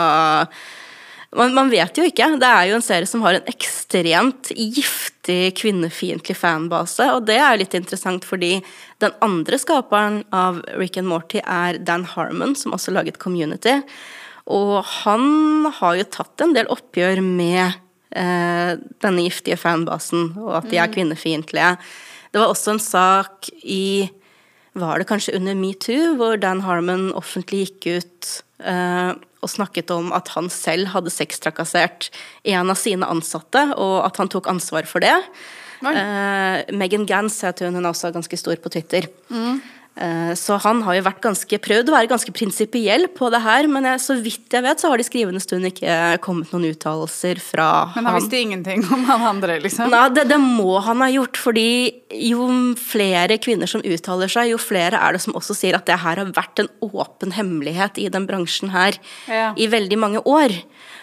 S1: man, man vet jo ikke. Det er jo en serie som har en ekstremt giftig kvinnefiendtlig fanbase, og det er jo litt interessant fordi den andre skaperen av Rick and Morty er Dan Harmon, som også laget Community. Og han har jo tatt en del oppgjør med eh, denne giftige fanbasen, og at de er kvinnefiendtlige. Det var også en sak i Var det kanskje under metoo, hvor Dan Harmon offentlig gikk ut eh, og snakket om at han selv hadde sextrakassert en av sine ansatte, og at han tok ansvar for det. Eh, Megan Gans jeg hun, hun er også ganske stor på Twitter. Mm. Eh, så han har jo vært ganske, prøvd å være ganske prinsipiell på det her, men jeg, så vidt jeg vet, så har det i skrivende stund ikke kommet noen uttalelser fra
S2: han. Men han visste ingenting om han andre, liksom?
S1: Nei, det, det, må han ha gjort, fordi jo flere kvinner som uttaler seg, jo flere er det som også sier at det her har vært en åpen hemmelighet i den bransjen her ja. i veldig mange år.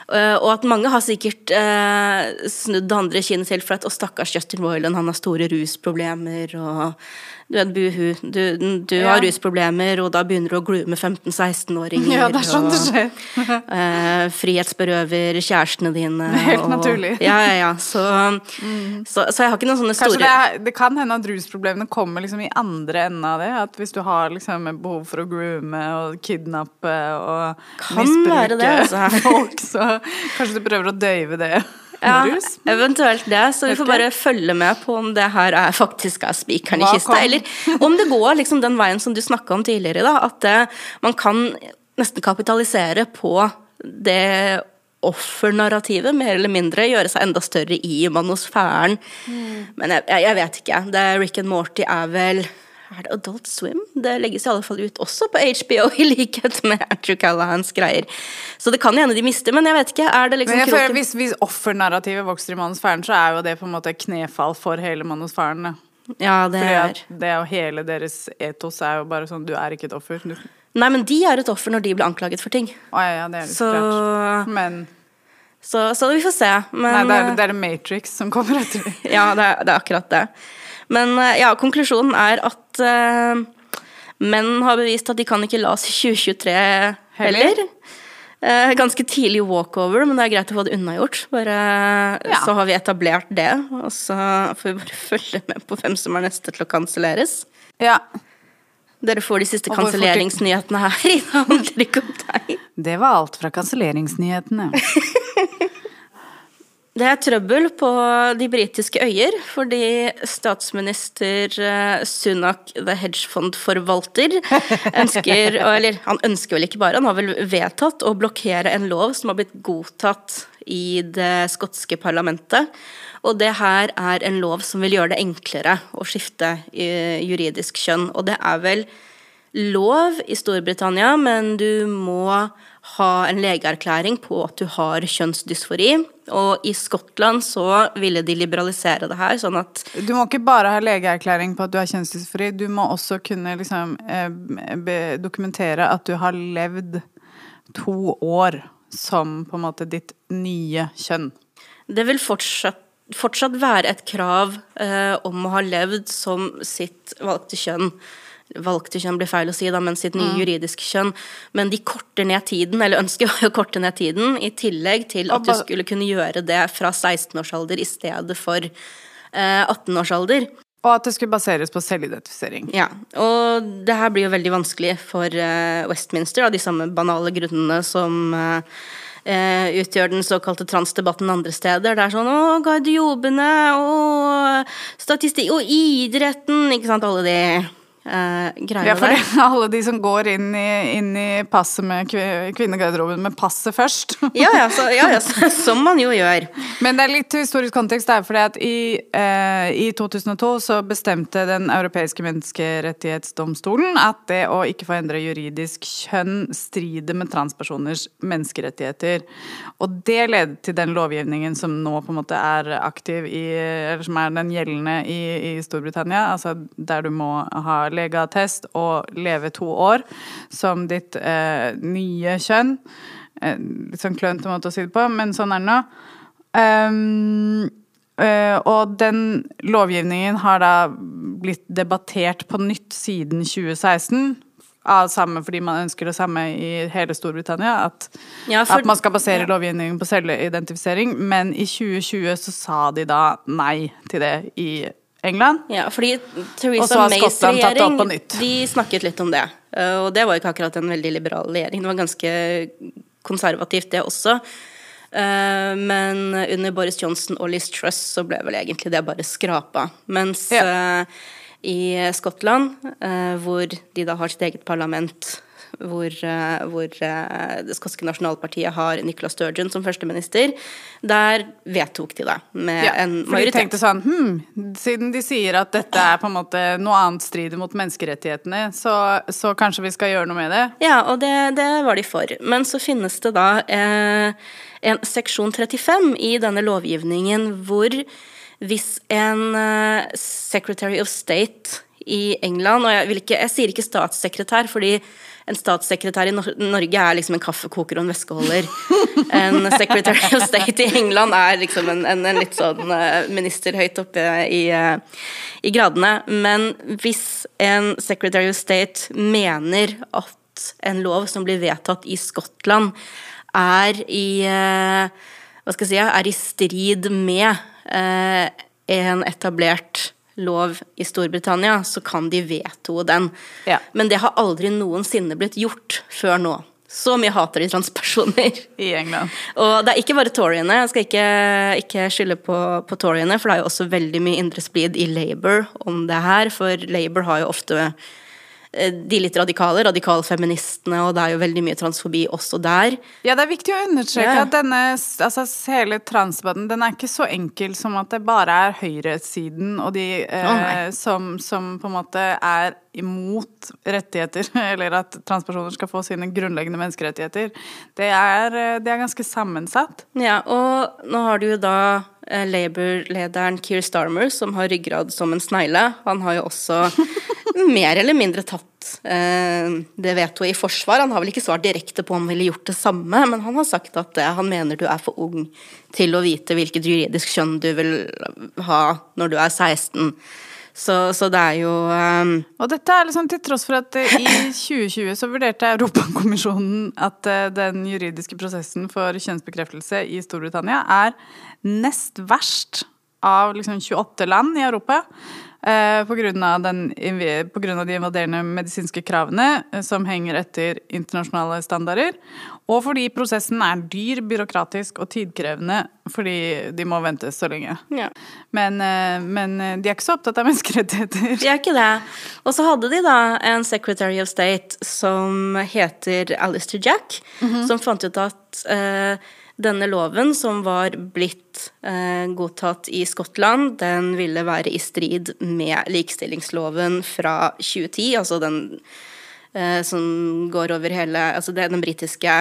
S1: Uh, og at mange har sikkert uh, snudd det andre kinnet til for at å, stakkars Justin Royland, han har store rusproblemer og du vet, buhu, du, du ja. har rusproblemer, og da begynner du å glue med 15-16-åringer.
S2: Ja, det er sånn det skjer.
S1: uh, frihetsberøver kjærestene dine.
S2: Helt og, naturlig.
S1: Ja, ja, ja. Så, mm. så, så, jeg har ikke noen sånne
S2: store det, er, det, kan hende at rusproblemene kommer liksom i andre enden av det. At hvis du har liksom behov for å groome og kidnappe og
S1: kan misbruke det, altså.
S2: folk, så kanskje du prøver å døyve det.
S1: Ja, eventuelt det. Så vi får bare følge med på om det her er faktisk er spikeren i kista. Eller om det går liksom den veien som du snakka om tidligere, da. At det, eh, man kan nesten kapitalisere på det offernarrativet, mer eller mindre. Gjøre seg enda større i manosfæren. Mm. Men jeg, jeg, vet ikke. Det Rick and Morty er vel er det Adult Swim? Det legges i alle fall ut også på HBO, i likhet med Andrew Callahans greier. Så det kan hende de mister, men jeg vet ikke. Er det liksom
S2: føler, Hvis, hvis offernarrativet vokser i manusfæren, så er jo det på en måte knefall for hele manusfæren.
S1: Ja, det
S2: er det og hele deres etos er jo bare sånn Du er ikke et offer. Du...
S1: Nei, men de er et offer når de blir anklaget for ting.
S2: Å, ja, ja, det er litt så... klart. Men
S1: så, så, vi får se. Men...
S2: Nei, det er, det er Matrix som kommer etter.
S1: ja, det er, det er akkurat det. Men eh, ja, konklusjonen er at uh, menn har bevist at de kan ikke la oss i 2023 heller. Uh, ganske tidlig walkover, men det er greit å få det unnagjort. Bare, ja. Så har vi etablert det, og så får vi bare følge med på hvem som er neste til å kanselleres.
S2: Ja.
S1: Dere får de siste kanselleringsnyhetene her. Det handler ikke om deg.
S2: Det var alt fra kanselleringsnyhetene.
S1: Det er trøbbel på de britiske øyer fordi statsminister eh, Sunak, the hedgefondforvalter, ønsker Eller han ønsker vel ikke bare, han har vel vedtatt å blokkere en lov som har blitt godtatt i det skotske parlamentet. Og det her er en lov som vil gjøre det enklere å skifte eh, juridisk kjønn. Og det er vel lov i Storbritannia, men du må ha en legeerklæring på at du har kjønnsdysfori. Og i Skottland så ville de liberalisere det her, sånn at
S2: Du må ikke bare ha legeerklæring på at du har kjønnsdysfori, du må også kunne liksom eh, dokumentere at du har levd to år som på en måte ditt nye kjønn.
S1: Det vil fortsatt, fortsatt være et krav eh, om å ha levd som sitt valgte kjønn valgte kjønn blir feil å si, da, men sitt nye mm. juridiske kjønn. Men de korter ned tiden, eller ønsker å korte ned tiden, i tillegg til at du skulle kunne gjøre det fra 16-årsalder i stedet for eh, 18-årsalder.
S2: Og at det skulle baseres på selvidentifisering.
S1: Ja, og det her blir jo veldig vanskelig for eh, Westminster av de samme banale grunnene som eh, uh, utgjør den såkalte transdebatten andre steder. Det er sånn å, garderobene og statistikk og idretten, ikke sant, alle de greia
S2: ja, for det, alle de som går inn i, inn i passet med kvinnegarderoben med passet først.
S1: ja, ja, så, ja, ja så, som man jo gjør.
S2: Men det er litt historisk kontekst der, fordi at i, uh, i 2002 så bestemte Den europeiske menneskerettighetsdomstolen at det å ikke få endre juridisk kjønn strider med transpersoners menneskerettigheter. Og det ledet til den lovgivningen som nå på en måte er aktiv i Eller som er den gjeldende i, i Storbritannia, altså der du må ha legeattest og leve to år som ditt eh, nye kjønn. Eh, litt sånn klønete måte å si det på, men sånn er det nå. Um, uh, og den lovgivningen har da blitt debattert på nytt siden 2016. Av samme fordi man ønsker det samme i hele Storbritannia. At, ja, for, at man skal basere ja. lovgivningen på selvidentifisering. Men i 2020 så sa de da nei til det i England.
S1: Ja, fordi Theresa Mays regjering de snakket litt om det. Eh, og det var ikke akkurat en veldig liberal regjering. Det var ganske konservativt, det også. Eh, men under Boris Johnson og Liz Truss så ble vel egentlig det bare skrapa. Mens ja. Eh, i Skottland, hvor de da har sitt eget parlament hvor, eh, hvor eh, det skotske nasjonalpartiet har Nicola Sturgeon som førsteminister, der vedtok de det med
S2: Ja,
S1: en
S2: for de tenkte sånn hm, Siden de sier at dette er på en måte noe annet strider mot menneskerettighetene, så, så kanskje vi skal gjøre noe med det?
S1: Ja, og det, det var de for. Men så finnes det da eh, en seksjon 35 i denne lovgivningen hvor hvis en eh, Secretary of State i England Og jeg, vil ikke, jeg sier ikke statssekretær, fordi en statssekretær i Norge er liksom en kaffekoker og en veskeholder. En Secretary of State i England er liksom en, en, en litt sånn eh, minister høyt oppe i, eh, i gradene. Men hvis en Secretary of State mener at en lov som blir vedtatt i Skottland, er i eh, Hva skal jeg si Er i strid med en etablert lov i Storbritannia, så kan de veto den.
S2: Ja.
S1: Men det har aldri noensinne blitt gjort før nå. Så mye hater de transpersoner.
S2: I England.
S1: Og det er ikke bare toryene. Jeg skal ikke, ikke skylde på, på toryene, for det er jo også veldig mye indre splid i Labour om det her. For Labour har jo ofte de litt radikale, radikalfeministene, og det er jo veldig mye transfobi også der.
S2: Ja, det er viktig å understreke
S1: Ja.
S2: at denne, altså hele transdebatten, den er ikke så enkel som at det bare er høyresiden og de eh,
S1: oh,
S2: som, som på en måte er imot rettigheter, eller at transpersoner skal få sine grunnleggende menneskerettigheter. Det er, eh, det er ganske sammensatt.
S1: Ja, og nå har du jo da eh, Labour-lederen Keir Starmer, som har ryggrad som en snegle. Han har jo også mer eller mindre tatt eh, det vetoet i forsvar. Han har vel ikke svart direkte på om han ville gjort det samme, men han har sagt at eh, han mener du er for ung til å vite hvilket juridisk kjønn du vil ha når du er 16. Så, så det er jo um...
S2: Og dette er liksom til tross for at i 2020 så vurderte Europakommisjonen at eh, den juridiske prosessen for kjønnsbekreftelse i Storbritannia er nest verst av liksom 28 land i Europa. Eh, på, grunn av den, på grunn av de invaderende medisinske kravene eh, som henger etter internasjonale standarder. Og fordi prosessen er dyr, byråkratisk og tidkrevende fordi de må vente så lenge.
S1: ja.
S2: Men, eh, men de er ikke så opptatt av menneskerettigheter.
S1: De er ikke det. Og så hadde de da en Secretary of State som heter Alistair Jack, som fant ut at eh, denne loven som var blitt eh, godtatt i Skottland, den ville være i strid med likestillingsloven fra 2010, altså den eh, som går over hele Altså det den britiske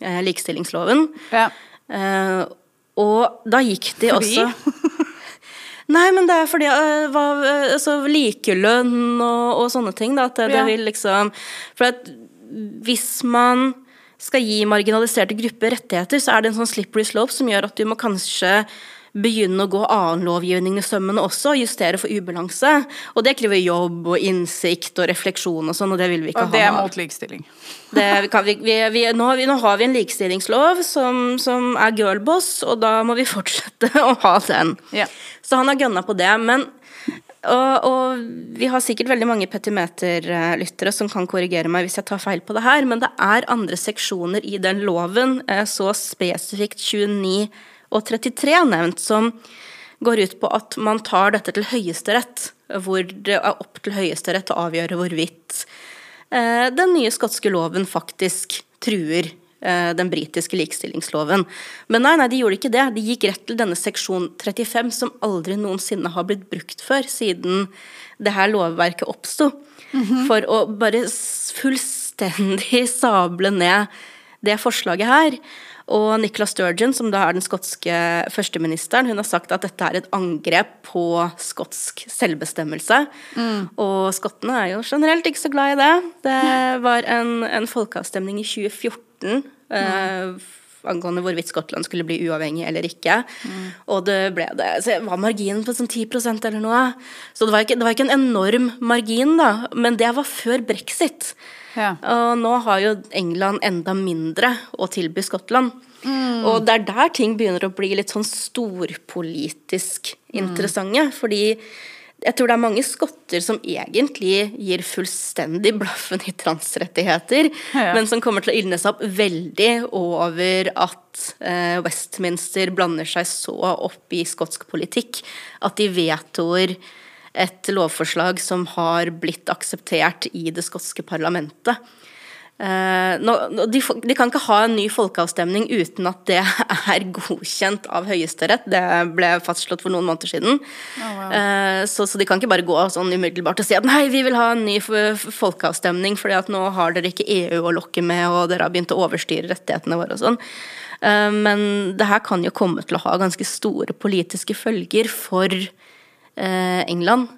S1: eh, likestillingsloven.
S2: Ja.
S1: Eh, og da gikk de
S2: Fordi?
S1: også Nei, men det er fordi uh, hva, øh, altså, likelønn og, og sånne ting, da. At det,
S2: Ja.
S1: det vil liksom For at hvis man skal gi marginaliserte grupper rettigheter, så er det en sånn slippery slope som gjør at du må kanskje begynne å gå annen lovgivning i sømmene også, og justere for ubalanse. Og det krever jobb og innsikt og refleksjon og sånn, og det vil vi ikke
S2: Og det er mot likestilling.
S1: Det kan vi, vi, vi, nå, har vi, nå har vi en likestillingslov som, som er girlboss, og da må vi fortsette å ha den.
S2: Yeah.
S1: Så han har gønna på det. Men og, og vi har sikkert veldig mange petimeterlyttere som kan korrigere meg hvis jeg tar feil på det her, men det er andre seksjoner i den loven, eh, så spesifikt 29 og 33 nevnt, som går ut på at man tar dette til Høyesterett, hvor det er opp til Høyesterett å avgjøre hvorvidt eh, den nye skotske loven faktisk truer den britiske likestillingsloven. Men nei, nei, de gjorde ikke det. De gikk rett til denne seksjon 35, som aldri noensinne har blitt brukt før, siden det her lovverket oppsto. For å bare fullstendig sable ned det forslaget her. Og Nicola Sturgeon, som da er den skotske førsteministeren, hun har sagt at dette er et angrep på skotsk selvbestemmelse. Og skottene er jo generelt ikke så glad i det. Det var en, en folkeavstemning i 2014 eh, angående hvorvidt Skottland skulle bli uavhengig eller ikke. Og det ble det. Så var marginen på sånn 10% eller noe. Så det var, ikke, det var ikke en enorm margin, da. Men det var før brexit.
S2: Ja.
S1: Og nå har jo England enda mindre å tilby Skottland. Og det er der ting begynner å bli litt sånn storpolitisk interessante. Fordi jeg tror det er mange skotter som egentlig gir fullstendig blaffen i transrettigheter,
S2: Ja.
S1: men som kommer til å ildne seg opp veldig over at eh, Westminster blander seg så opp i skotsk politikk at de vetoer et lovforslag som har blitt akseptert i det skotske parlamentet. Eh, de, kan ikke ha en ny folkeavstemning uten at det er godkjent av Høyesterett. Det ble fastslått for noen måneder siden. Oh, så, så de kan ikke bare gå sånn umiddelbart og si at nei, vi vil ha en ny folkeavstemning, fordi at nå har dere ikke EU å lokke med, og dere har begynt å overstyre rettighetene våre og sånn. Eh, men det her kan jo komme til å ha ganske store politiske følger for eh, England.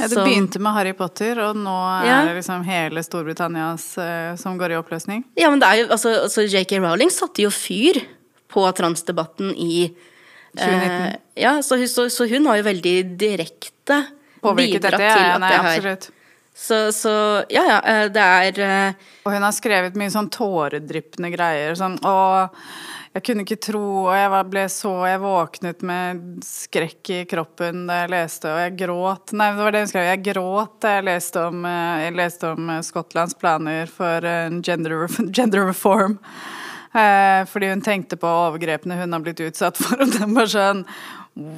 S2: Ja, det begynte med Harry Potter, og nå
S1: Ja.
S2: er det liksom hele Storbritannias eh, som går i oppløsning.
S1: Ja, men det er jo, altså, altså JK Rowling satte jo fyr på transdebatten i
S2: 2019.
S1: Eh, ja, så, så, så hun har jo veldig direkte
S2: Påvirket
S1: bidratt
S2: dette?
S1: til at
S2: nei,
S1: det her
S2: absolutt.
S1: Så, så ja, ja, eh, det er eh,
S2: Og hun har skrevet mye sånn tåredryppende greier. Sånn å, jeg kunne ikke tro Og jeg ble så Jeg våknet med skrekk i kroppen da jeg leste, og jeg gråt Nei, det var det hun skrev. Jeg gråt da jeg leste om, eh, jeg leste om eh, Skottlands planer for en gender, gender reform. Eh, fordi hun tenkte på overgrepene hun har blitt utsatt for, og den var sånn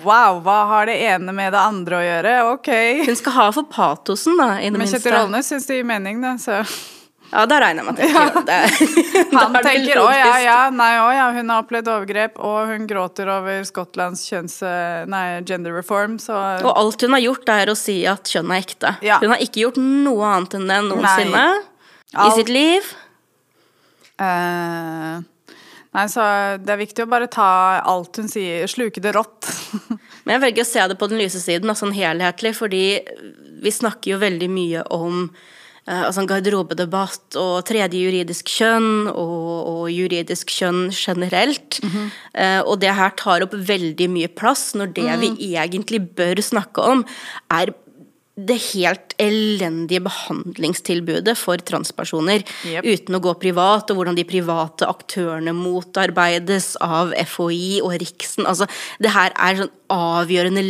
S2: Wow, hva har det ene med det andre å gjøre? Ok.
S1: Hun skal ha for patosen, da, i det
S2: Men
S1: minste.
S2: Kjetil Rollnes syns det gir mening, da, så
S1: Ja, da regner jeg med at det ikke det.
S2: Han
S1: er
S2: tenker å ja, ja, nei, å ja, hun har opplevd overgrep, og hun gråter over Skottlands kjønns... Nei, gender reform, så
S1: Og alt hun har gjort, er å si at kjønn er ekte.
S2: Ja.
S1: Hun har ikke gjort noe annet enn det noensinne i sitt liv.
S2: Uh, Nei, så det er viktig å bare ta alt hun sier, sluke det rått.
S1: Men jeg velger å se det på den lyse siden, sånn helhetlig, fordi vi snakker jo veldig mye om altså en garderobedebatt og tredje juridisk kjønn og, og juridisk kjønn generelt. Eh, og det her tar opp veldig mye plass, når det vi egentlig bør snakke om, er det helt elendige behandlingstilbudet for transpersoner
S2: Yep.
S1: uten å gå privat, og hvordan de private aktørene motarbeides av FHI og Riksen. Altså, det her er sånn avgjørende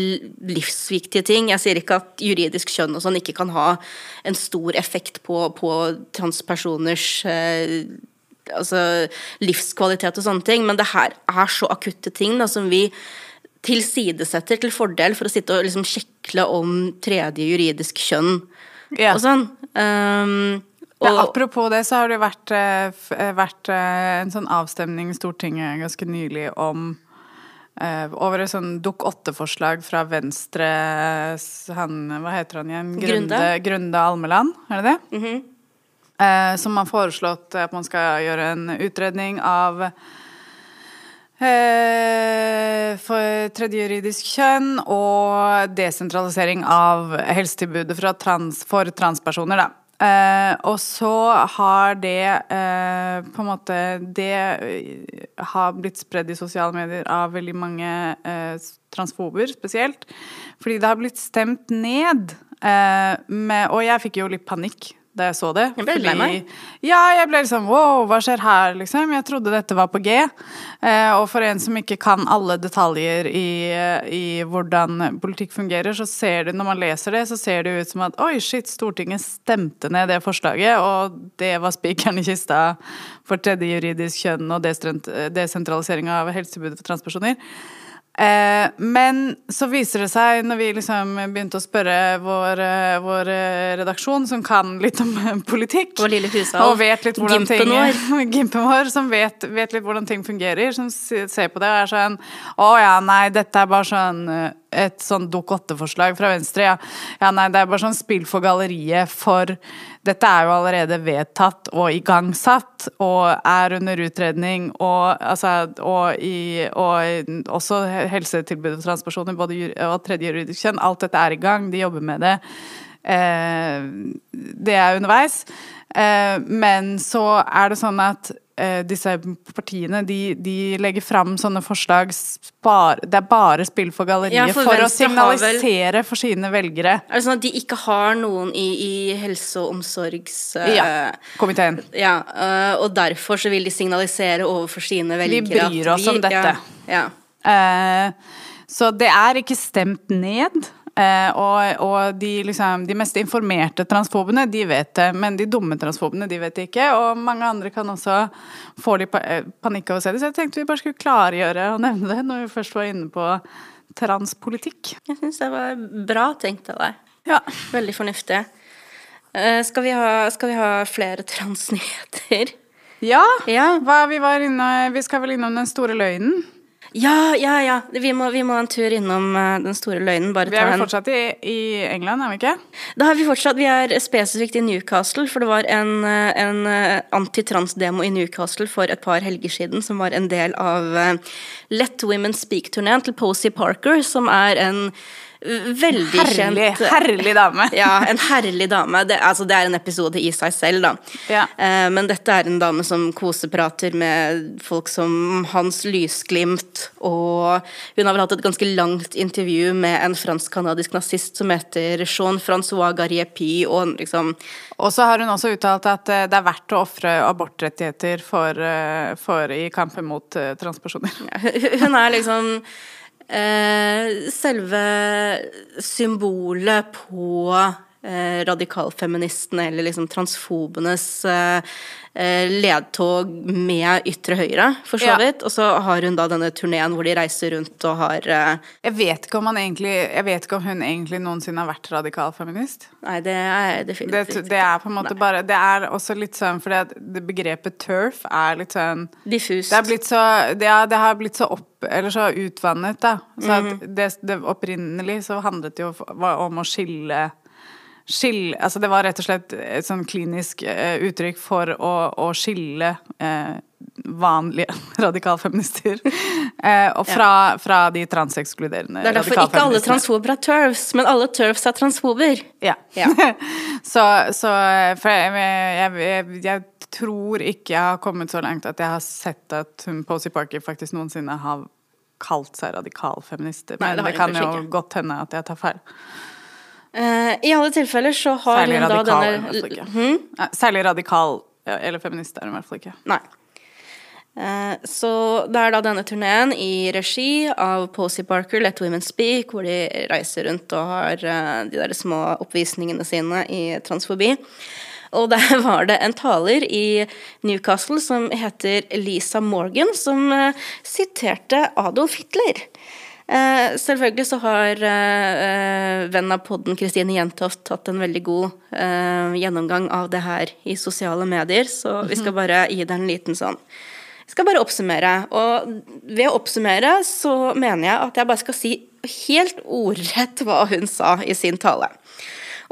S1: livsviktige ting. Jeg sier ikke at juridisk kjønn og sånn ikke kan ha en stor effekt på, på transpersoners eh, altså, livskvalitet og sånne ting, men det her er så akutte ting da, som vi tilsidesetter til fordel for å sitte og liksom sjekle om tredje juridisk kjønn
S2: Ja.
S1: og sånn. Um, og,
S2: Ja, apropos det, så har det vært, eh, eh, vært eh, en sånn avstemning i Stortinget ganske nylig om over et sånn Dokk 8-forslag fra Venstre han, Hva heter han igjen?
S1: Grunde.
S2: Grunde Almeland, er det det?
S1: Mhm.
S2: eh, som har foreslått at man skal gjøre en utredning av for tredje juridisk kjønn og desentralisering av helsetilbudet trans, for transpersoner, da. Uh, og så har det uh, på en måte Det eh, har blitt spredd i sosiale medier av veldig mange uh, transfober spesielt. Fordi det har blitt stemt ned. Eh, med, og jeg fikk jo litt panikk da jeg så det.
S1: Jeg ble lei meg.
S2: Ja, jeg ble liksom wow, hva skjer her, liksom? Jeg trodde dette var på G. Eh, og for en som ikke kan alle detaljer i, i hvordan politikk fungerer, så ser det, når man leser det, så ser det ut som at oi, shit, Stortinget stemte ned det forslaget, og det var spikeren i kista for tredje juridisk kjønn og desentralisering av helsetilbudet for transpersoner. Eh, men så viser det seg, når vi liksom begynte å spørre vår, eh, vår eh, redaksjon, som kan litt om politikk
S1: Og lille hushall.
S2: Og vet litt hvordan
S1: Gimpen
S2: ting. Gimpen vår, som vet, vet litt hvordan ting fungerer, som ser på det og er sånn Å ja, nei, dette er bare sånn et sånn Dokk 8-forslag fra Venstre. Ja. ja, nei, det er bare sånn spill for galleriet, for dette er jo allerede vedtatt og igangsatt og er under utredning, og, altså, og, i, og også helsetilbudet for transpersoner, både og tredje juridisk kjønn. Alt dette er i gang, de jobber med det. Eh, det er underveis. Eh, men så er det sånn at disse partiene de, de legger fram sånne forslag spar, Det er bare spill for galleriet
S1: Ja, for
S2: for, å signalisere for sine velgere.
S1: Er det sånn at de ikke har noen i, i helse- og omsorgs... Uh,
S2: Ja,
S1: ja, uh, og derfor så vil de signalisere overfor sine velgere
S2: bryr
S1: at
S2: oss om dette.
S1: Ja, ja.
S2: Uh, så det er ikke stemt ned. Eh, og og de, liksom, de mest informerte transfobene, de vet det. Men de dumme transfobene, de vet det ikke. Og mange andre kan også få litt eh, panikk av å se det. Så jeg tenkte vi bare skulle klargjøre og nevne det når vi først var inne på transpolitikk.
S1: Jeg syns det var bra tenkt av deg.
S2: Ja.
S1: Veldig fornuftig. Eh, skal, vi ha, skal vi ha flere transnyheter?
S2: Ja,
S1: Ja.
S2: hva vi var inne Vi skal vel innom den store løgnen?
S1: Ja, ja, ja. Vi må, vi må en tur innom eh, den store løgnen. Bare
S2: Vi er vel fortsatt i, i England, er vi ikke?
S1: Da har vi fortsatt, vi er spesifikt i Newcastle, for det var en, eh, en antitransdemo i Newcastle for et par helger siden, som var en del av eh, Let Women Speak-turneen til Posey Parker, som er en eh, veldig
S2: Herlig,
S1: kjent
S2: herlig dame.
S1: Ja, en herlig dame. Det, altså, det er en episode i seg selv, da.
S2: Ja.
S1: Eh, men dette er en dame som koseprater med folk som Hans Lysglimt, og hun har vel hatt et ganske langt intervju med en fransk-canadisk nazist som heter Jean-Francois Garriepy, og liksom
S2: Og så har hun også uttalt at eh, det er verdt å ofre abortrettigheter for, eh, for i kampen mot eh, transpersoner.
S1: Hun er liksom selve symbolet på eh, radikalfeministene, eller liksom transfobenes eh, eh, ledtog med ytre høyre, for så
S2: Ja.
S1: vidt. Og så har hun da denne turneen hvor de reiser rundt og har eh,
S2: Jeg vet ikke om, han egentlig, jeg vet ikke om hun egentlig noensinne har vært radikal feminist.
S1: Nei, det er
S2: Det,
S1: definitivt
S2: det det er på en måte bare Det er også litt sånn fordi begrepet turf er litt sånn
S1: diffust.
S2: Det har blitt så, det, er, det har blitt så opp Eller så utvannet, da. Så
S1: Mhm.
S2: at det, det opprinnelig så handlet det jo om å skille Skille, altså det var rett og slett et sånn klinisk eh, uttrykk for å, å skille eh, vanlige radikalfeminister eh, og fra, fra de transekskluderende
S1: det er derfor ikke alle
S2: radikalfeministene.
S1: transfober er turfs, men alle turfs er transfober.
S2: Ja.
S1: Ja.
S2: så, så For jeg, jeg, jeg, tror ikke jeg har kommet så langt at jeg har sett at hun Posey Parker faktisk noensinne har kalt seg radikalfeminist.
S1: Nei,
S2: Men
S1: det
S2: det, kan jo godt hende at jeg tar feil.
S1: Eh, I alle tilfeller så har
S2: Særlig
S1: hun da
S2: radikal er hun i hvert fall
S1: denne
S2: ikke.
S1: Hm?
S2: Nei, Særlig radikal ja, eller feminist er hun i hvert fall ikke.
S1: Nei. Eh, Så det er da denne turneen i regi av Posey Parker, Let Women Speak, hvor de reiser rundt og har eh, de der små oppvisningene sine i transfobi. Og der var det en taler i Newcastle som heter Lisa Morgan, som siterte Adolf Hitler. Eh, selvfølgelig så har eh, eh, venn av podden Kristine Jentoft tatt en veldig god eh, gjennomgang av det her i sosiale medier, så vi skal bare gi deg en liten sånn jeg skal bare oppsummere. Og ved å oppsummere så mener jeg at jeg bare skal si helt ordrett hva hun sa i sin tale.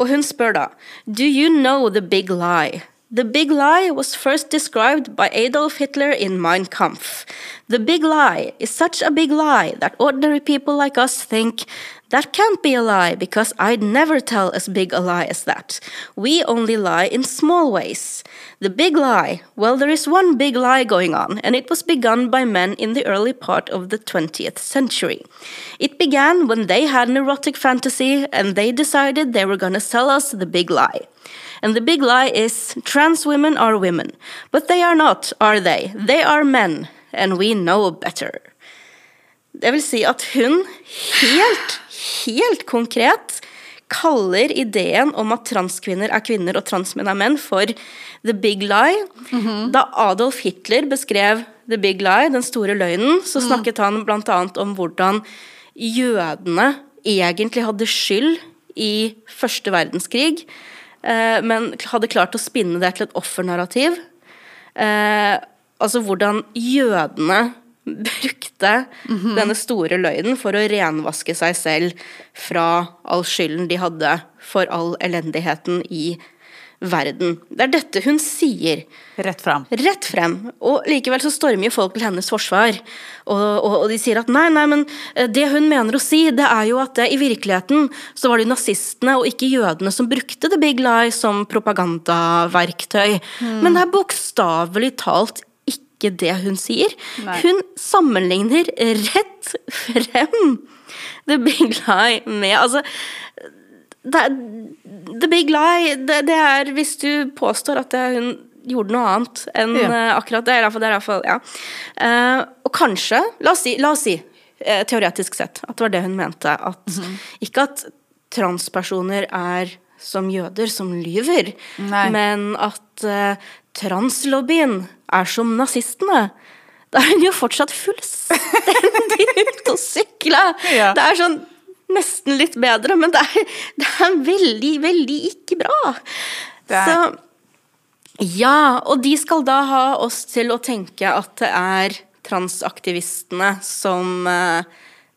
S1: Og hun spør da Do you know the big lie? The big lie was first described by Adolf Hitler in Mein Kampf. The big lie is such a big lie that ordinary people like us think that can't be a lie because I'd never tell as big a lie as that. We only lie in small ways. The big lie, well, there is one big lie going on, and it was begun by men in the early part of the 20th century. It began when they had an erotic fantasy and they decided they were gonna sell us the big lie. And the big lie is trans women are women. But they are not, are they? They are men, and we know better. Det vil si at hun helt, helt konkret kaller ideen om at transkvinner er kvinner og transmenn er menn for the big lie. Da Adolf Hitler beskrev the big lie, den store løgnen, så snakket han bl.a. om hvordan jødene egentlig hadde skyld i første verdenskrig, men hadde klart å spinne det til et offernarrativ. Eh, altså hvordan jødene brukte denne store løgnen for å renvaske seg selv fra all skylden de hadde for all elendigheten i verden. Det er dette hun sier.
S2: Rett frem.
S1: Rett frem. Og likevel så stormer jo folk til hennes forsvar. Og, og, og de sier at nei, nei, men eh, det hun mener å si, det er jo at det, i virkeligheten så var det nazistene og ikke jødene som brukte the big lie som propagandaverktøy. Men det er bokstavelig talt ikke det hun sier.
S2: Nei.
S1: Hun sammenligner rett frem the big lie med Altså det The big lie, det, det er hvis du påstår at hun gjorde noe annet enn
S2: Ja.
S1: eh, akkurat det. er fall- Det er iallfall ja. Uh, og kanskje, la oss si, la oss si eh, teoretisk sett, at det var det hun mente. At,
S2: Mhm.
S1: Ikke at transpersoner er som jøder som lyver,
S2: Nei.
S1: men at translobbyen er som nazistene. Da er hun jo fortsatt fullstendig ute å sykle.
S2: Ja.
S1: Det er sånn nesten litt bedre, men det er, det er veldig, veldig ikke bra.
S2: Er-
S1: Så ja, og de skal da ha oss til å tenke at det er transaktivistene som eh,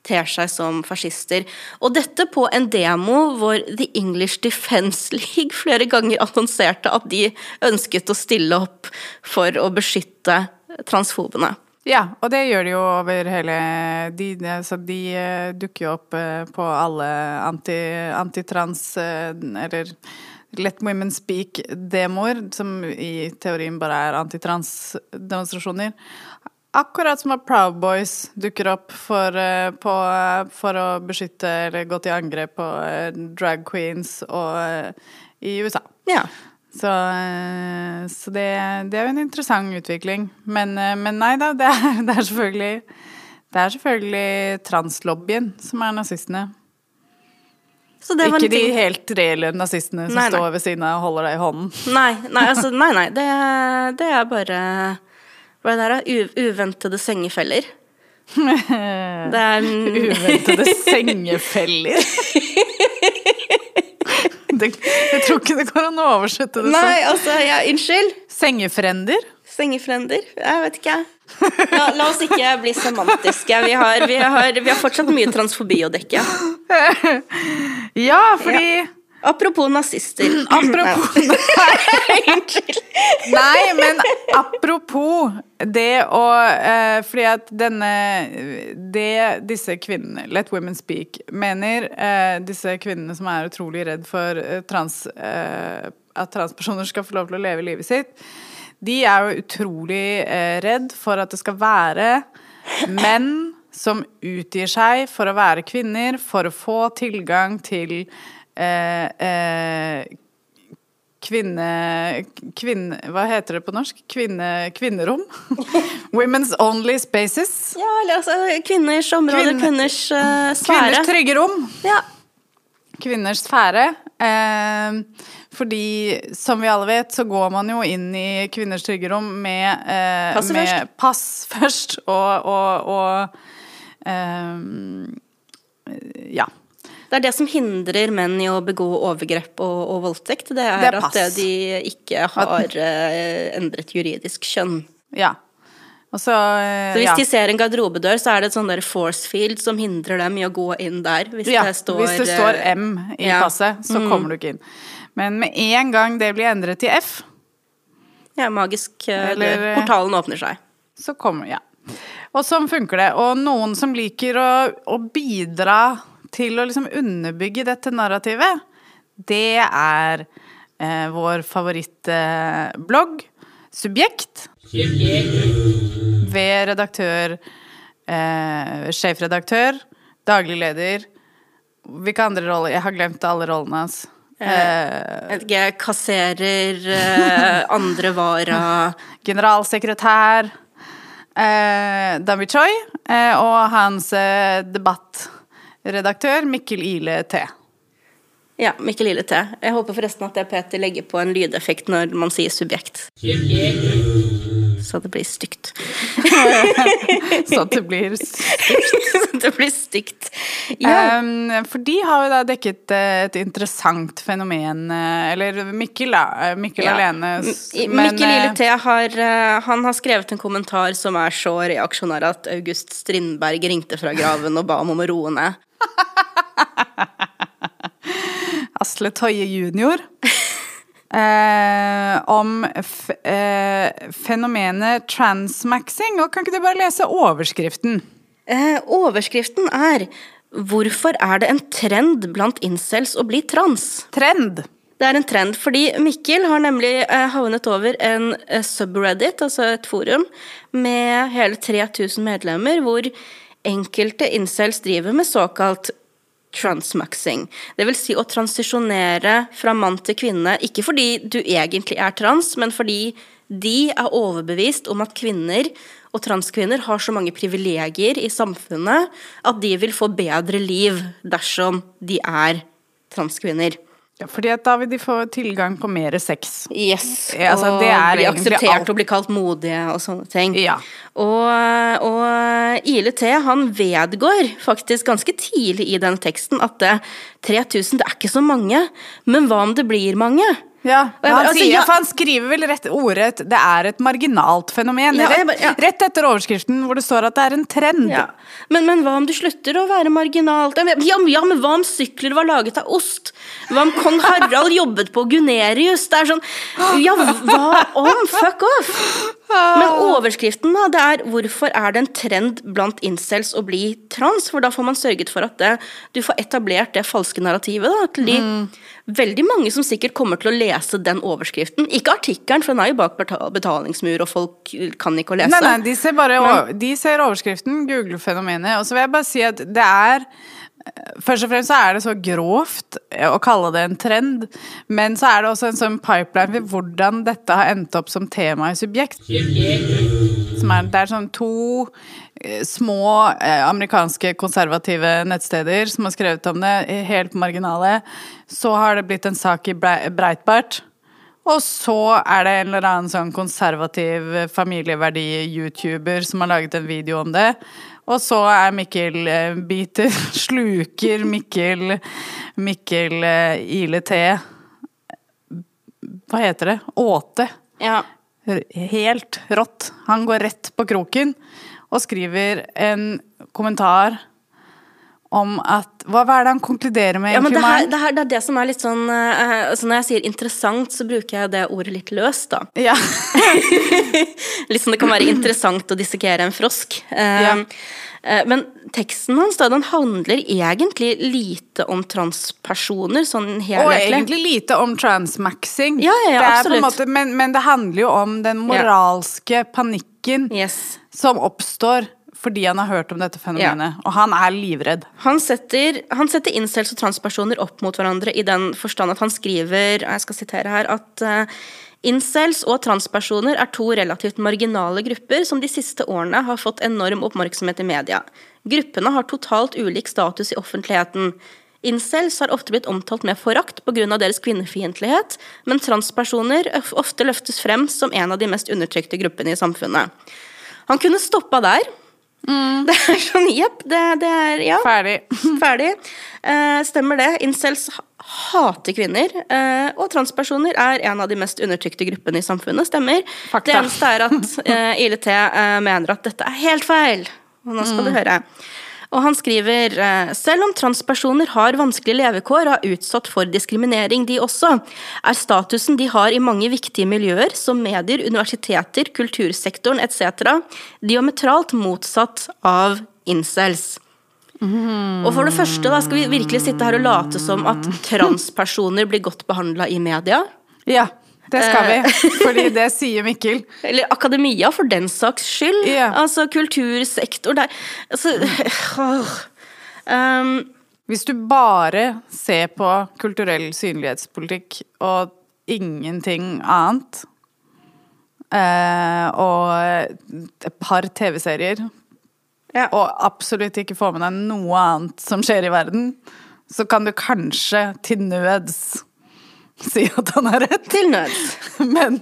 S1: ter seg som fascister. Og dette på en demo hvor The English Defence League flere ganger annonserte at de ønsket å stille opp for å beskytte transfobene.
S2: Ja, og det gjør de jo over hele De, altså de eh, dukker jo opp eh, på alle anti- antitrans eh, eller Let Women Speak-demoer, som i teorien bare er antitrans-demonstrasjoner. Akkurat som at Proud Boys dukker opp for, på, for å beskytte eller gå til angrep på drag queens og, i USA.
S1: Ja.
S2: Så, eh, så det, det er jo en interessant utvikling. Men, eh, men nei da, det er, det er selvfølgelig Det er selvfølgelig translobbyen som er nazistene.
S1: Så det var
S2: Ikke de helt reelle nazistene som
S1: Nei, nei.
S2: står ved siden av og holder deg i hånden.
S1: Nei, nei, altså, nei, nei. Det, det er bare Hva er det der, da? Uventede sengefeller. Det er
S2: Uventede sengefeller. Det, jeg tror ikke det går an å oversette det
S1: Nei,
S2: som
S1: altså, ja, unnskyld.
S2: sengefrender.
S1: Sengefrender? Jeg vet ikke. La, la oss ikke bli semantiske. Vi har, vi, har, vi har fortsatt mye transfobi å dekke.
S2: Ja, fordi
S1: Apropos nazister.
S2: Apropos
S1: Unnskyld.
S2: Nei, men apropos det å eh, Fordi at denne Det disse kvinnene, Let Women Speak, mener eh, Disse kvinnene som er utrolig redd for eh, trans, eh, at transpersoner skal få lov til å leve livet sitt, de er jo utrolig eh, redd for at det skal være menn som utgir seg for å være kvinner, for å få tilgang til eh, eh, kvinne, kvinne Hva heter det på norsk? Kvinne, kvinnerom? Women's only spaces.
S1: Ja, eller altså kvinners område,
S2: Kvinne-
S1: kvinners uh,
S2: Kvinners trygge rom.
S1: Ja.
S2: Kvinners sfære. Eh, fordi, som vi alle vet, så går man jo inn i kvinners trygge rom med, eh,
S1: Passet
S2: med
S1: først.
S2: pass først og, og, og eh, Ja.
S1: Det er det som hindrer menn i å begå overgrep og, og voldtekt. Det er,
S2: Det er
S1: at de ikke har eh, endret juridisk kjønn.
S2: ja. Og så, eh,
S1: Så hvis
S2: ja.
S1: de ser en garderobedør, så er det et sånn der force field som hindrer dem i å gå inn der. Hvis
S2: ja,
S1: det står,
S2: hvis det står
S1: eh,
S2: M i
S1: ja. Mm.
S2: passet, så kommer du ikke inn. Men med en gang det blir endret til F,
S1: Ja, magisk eh,
S2: Eller,
S1: det,
S2: eh,
S1: Portalen åpner seg.
S2: så kommer Ja. Og sånn funker det. Og noen som liker å, å bidra til å liksom underbygge dette narrativet, det er eh, vår favorittblogg, Subjekt. Ved redaktør, eh, sjefredaktør, daglig leder Hvilke andre roller? Jeg har glemt alle rollene hans. Eh,
S1: Jeg vet ikke, kasserer, eh, andre vara
S2: generalsekretær eh, Dami Choi eh, og hans eh, debattredaktør Mikkel Ile T.
S1: Ja, Mikkel Ile T. Jeg håper forresten at jeg Peter legger på en lydeffekt når man sier subjekt. Så det blir stygt.
S2: Så det blir
S1: Så det blir stygt. Ja.
S2: Um, For de har jo da dekket eh, et interessant fenomen eh, Eller Mikkel, da. eh, Mikkel
S1: Ja.
S2: alene. men,
S1: Mikkel Lille T har, han har skrevet en kommentar som er så reaksjonær at August Strindberg ringte fra graven og ba om å roe ned.
S2: Asle Toje jr. Eh, om eh, fenomenet transmaxing. Og kan ikke du bare lese overskriften?
S1: Eh, overskriften er 'Hvorfor er det en trend blant incels å bli trans?'
S2: Trend.
S1: Det er en trend, fordi Mikkel har nemlig eh, havnet over en eh, subreddit, altså et forum, med hele 3000 medlemmer, hvor enkelte incels driver med såkalt transmaxing. Det vil si å transisjonere fra mann til kvinne, ikke fordi du egentlig er trans, men fordi de er overbevist om at kvinner og transkvinner har så mange privilegier i samfunnet at de vil få bedre liv dersom de er transkvinner.
S2: Ja, fordi at da vil de få tilgang på mer sex.
S1: Yes,
S2: Ja, altså,
S1: og
S2: det
S1: bli akseptert
S2: alt.
S1: og bli kalt modige og sånne ting.
S2: Ja.
S1: Og, og Ile T han vedgår faktisk ganske tidlig i den teksten at det, 3000 det er ikke så mange, men hva om det blir mange?
S2: Ja,
S1: Og jeg
S2: han,
S1: altså,
S2: sier,
S1: ja-
S2: han skriver vel rett ordet det er et marginalt fenomen.
S1: Ja,
S2: rett,
S1: ja.
S2: rett etter overskriften hvor det står at det er en trend.
S1: Men, men hva om du slutter å være marginalt? Ja, men- Ja, men- hva om sykler var laget av ost? Hva om kong Harald jobbet på Gunerius? Det er sånn Ja, hva om? Fuck off! Men overskriften, da, det er 'Hvorfor er det en trend blant incels å bli trans?' For da får man sørget for at det, du får etablert det falske narrativet da, til de veldig mange som sikkert kommer til å lese den overskriften. Ikke artikkelen, for den er jo bak betalingsmur, og folk kan ikke å lese.
S2: Nei, nei, de ser bare o- de ser overskriften, Google fenomenet. Og så vil jeg bare si at det er Først og fremst så er det så grovt å kalle det en trend, men så er det også en sånn pipeline for hvordan dette har endt opp som tema i Subjekt. Som er, det er sånn to eh, små eh, amerikanske konservative nettsteder som har skrevet om det, eh, helt marginale. Så har det blitt en sak i Breitbart. Og så er det en eller annen sånn konservativ familieverdi-youtuber som har laget en video om det. Og så er Mikkel eh, biter, sluker Mikkel Mikkel eh, Ile T Hva heter det? Åte.
S1: Ja.
S2: Helt rått. Han går rett på kroken og skriver en kommentar om at Hva er det han konkluderer med,
S1: Ja, men
S2: egentlig?
S1: det, her, det, her, det er det som er litt sånn eh, altså Når jeg sier interessant, så bruker jeg det ordet litt løst, da.
S2: Ja.
S1: Litt sånn det kan være interessant å dissekere en frosk.
S2: Ja.
S1: eh, men teksten hans da, den handler egentlig lite om transpersoner, sånn
S2: Og egentlig lite om transmaxing.
S1: Ja, ja, ja, absolutt.
S2: måte, men, men det handler jo om den moralske panikken
S1: Yes.
S2: som oppstår fordi han har hørt om dette fenomenet. Og han er livredd.
S1: Han setter, han setter incels og transpersoner opp mot hverandre i den forstand at han skriver, jeg skal sitere her, at eh, incels og transpersoner er to relativt marginale grupper som de siste årene har fått enorm oppmerksomhet i media. Gruppene har totalt ulik status i offentligheten. Incels har ofte blitt omtalt med forakt pga. deres kvinnefiendtlighet, men transpersoner ofte løftes frem som en av de mest undertrykte gruppene i samfunnet. Han kunne stoppa der. Det er sånn, jepp, det, det er Ja.
S2: Ferdig.
S1: Ferdig. Eh, stemmer det. Incels hater kvinner. Eh, og transpersoner er en av de mest undertrykte gruppene i samfunnet. Stemmer.
S2: Fakta.
S1: Det eneste er at eh, ILT eh, mener at dette er helt feil. Og nå skal du høre. Og han skriver selv om transpersoner har vanskelige levekår og er utsatt for diskriminering, de også, er statusen de har i mange viktige miljøer, som medier, universiteter, kultursektoren etc., diametralt motsatt av incels. Og for det første da skal vi virkelig sitte her og late som at transpersoner blir godt behandla i media.
S2: Ja, det skal
S1: Eh.
S2: vi. Fordi det sier Mikkel.
S1: Eller akademia, for den saks skyld.
S2: Yeah.
S1: Altså kultursektor der altså, øh. um,
S2: Hvis du bare ser på kulturell synlighetspolitikk og ingenting annet, eh, og et par TV-serier,
S1: ja.
S2: og absolutt ikke får med deg noe annet som skjer i verden, så kan du kanskje til nøds si at han har rett.
S1: Til nøds.
S2: Men,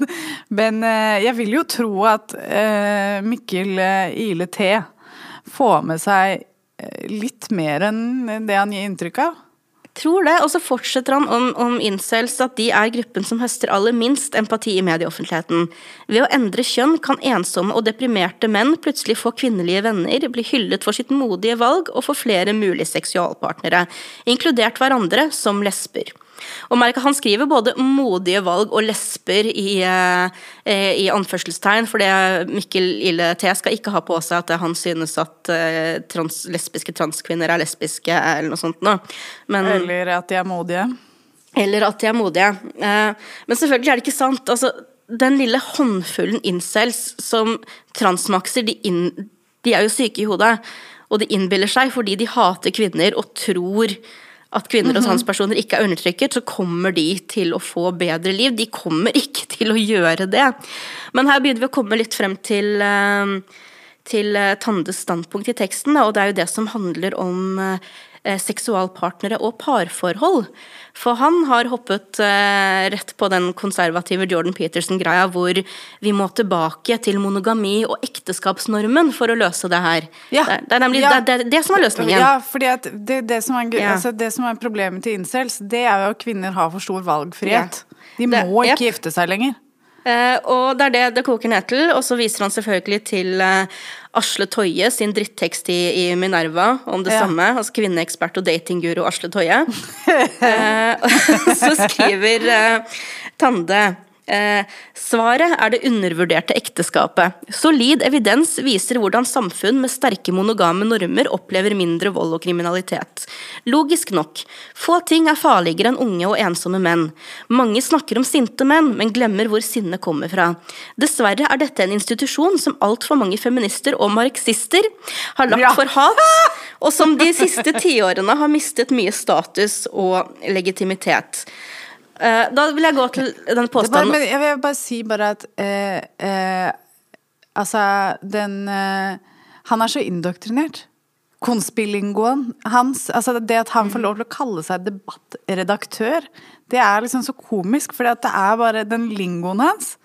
S2: men eh, jeg vil jo tro at eh, Mikkel eh, Ile T får med seg litt mer enn det han gir inntrykk av.
S1: Tror det. Og så fortsetter han om, om incels at de er gruppen som høster aller minst empati i medieoffentligheten. Ved å endre kjønn kan ensomme og deprimerte menn plutselig få kvinnelige venner, bli hyllet for sitt modige valg og få flere mulige seksualpartnere, inkludert hverandre som lesber. Og merk at Han skriver både modige valg og lesber i, eh, i anførselstegn, for det Mikkel Ille T skal ikke ha på seg at han synes at eh, trans, lesbiske transkvinner er lesbiske, eller noe sånt noe. Men,
S2: Eller at de er modige.
S1: eller at de er modige. Eh, men selvfølgelig er det ikke sant. Altså, den lille håndfullen incels som transmakser, de, inn, de er jo syke i hodet. Og de innbiller seg fordi de hater kvinner og tror at kvinner og transpersoner ikke er undertrykket, så kommer de til å få bedre liv. De kommer ikke til å gjøre det. Men her begynner vi å komme litt frem til eh, til Tandes standpunkt i teksten, og det er jo det som handler om eh, seksualpartnere og parforhold. For han har hoppet eh, rett på den konservative Jordan Peterson-greia hvor vi må tilbake til monogami og ekteskapsnormen for å løse det her.
S2: Ja.
S1: Det, er- nemlig
S2: Ja.
S1: det, det, det som er løsningen.
S2: Ja, fordi det, det, som er, altså det som er problemet til incels, det er jo at kvinner har for stor valgfrihet. De må ikke gifte seg lenger.
S1: Eh, og det er det det koker ned til. Og så viser han selvfølgelig til eh, Asle Toje sin drittekst i, i Minerva om det
S2: Ja.
S1: samme. Altså kvinneekspert og datingguru Asle Toje. eh, så skriver Tande eh, Svaret er det undervurderte ekteskapet. Solid evidens viser hvordan samfunn med sterke monogame normer opplever mindre vold og kriminalitet. Logisk nok. Få ting er farligere enn unge og ensomme menn. Mange snakker om sinte menn, men glemmer hvor sinnet kommer fra. Dessverre er dette en institusjon som altfor mange feminister og marxister har lagt
S2: Ja.
S1: for hat, og som de siste tiårene har mistet mye status og legitimitet. Eh, Da vil jeg gå til den
S2: bare,
S1: påstanden.
S2: men jeg vil bare si bare at eh, eh, Altså, den eh, Han er så indoktrinert. Konspilingoen hans, altså det at han får lov til å kalle seg debattredaktør, det er liksom så komisk, at det er bare den lingoen hans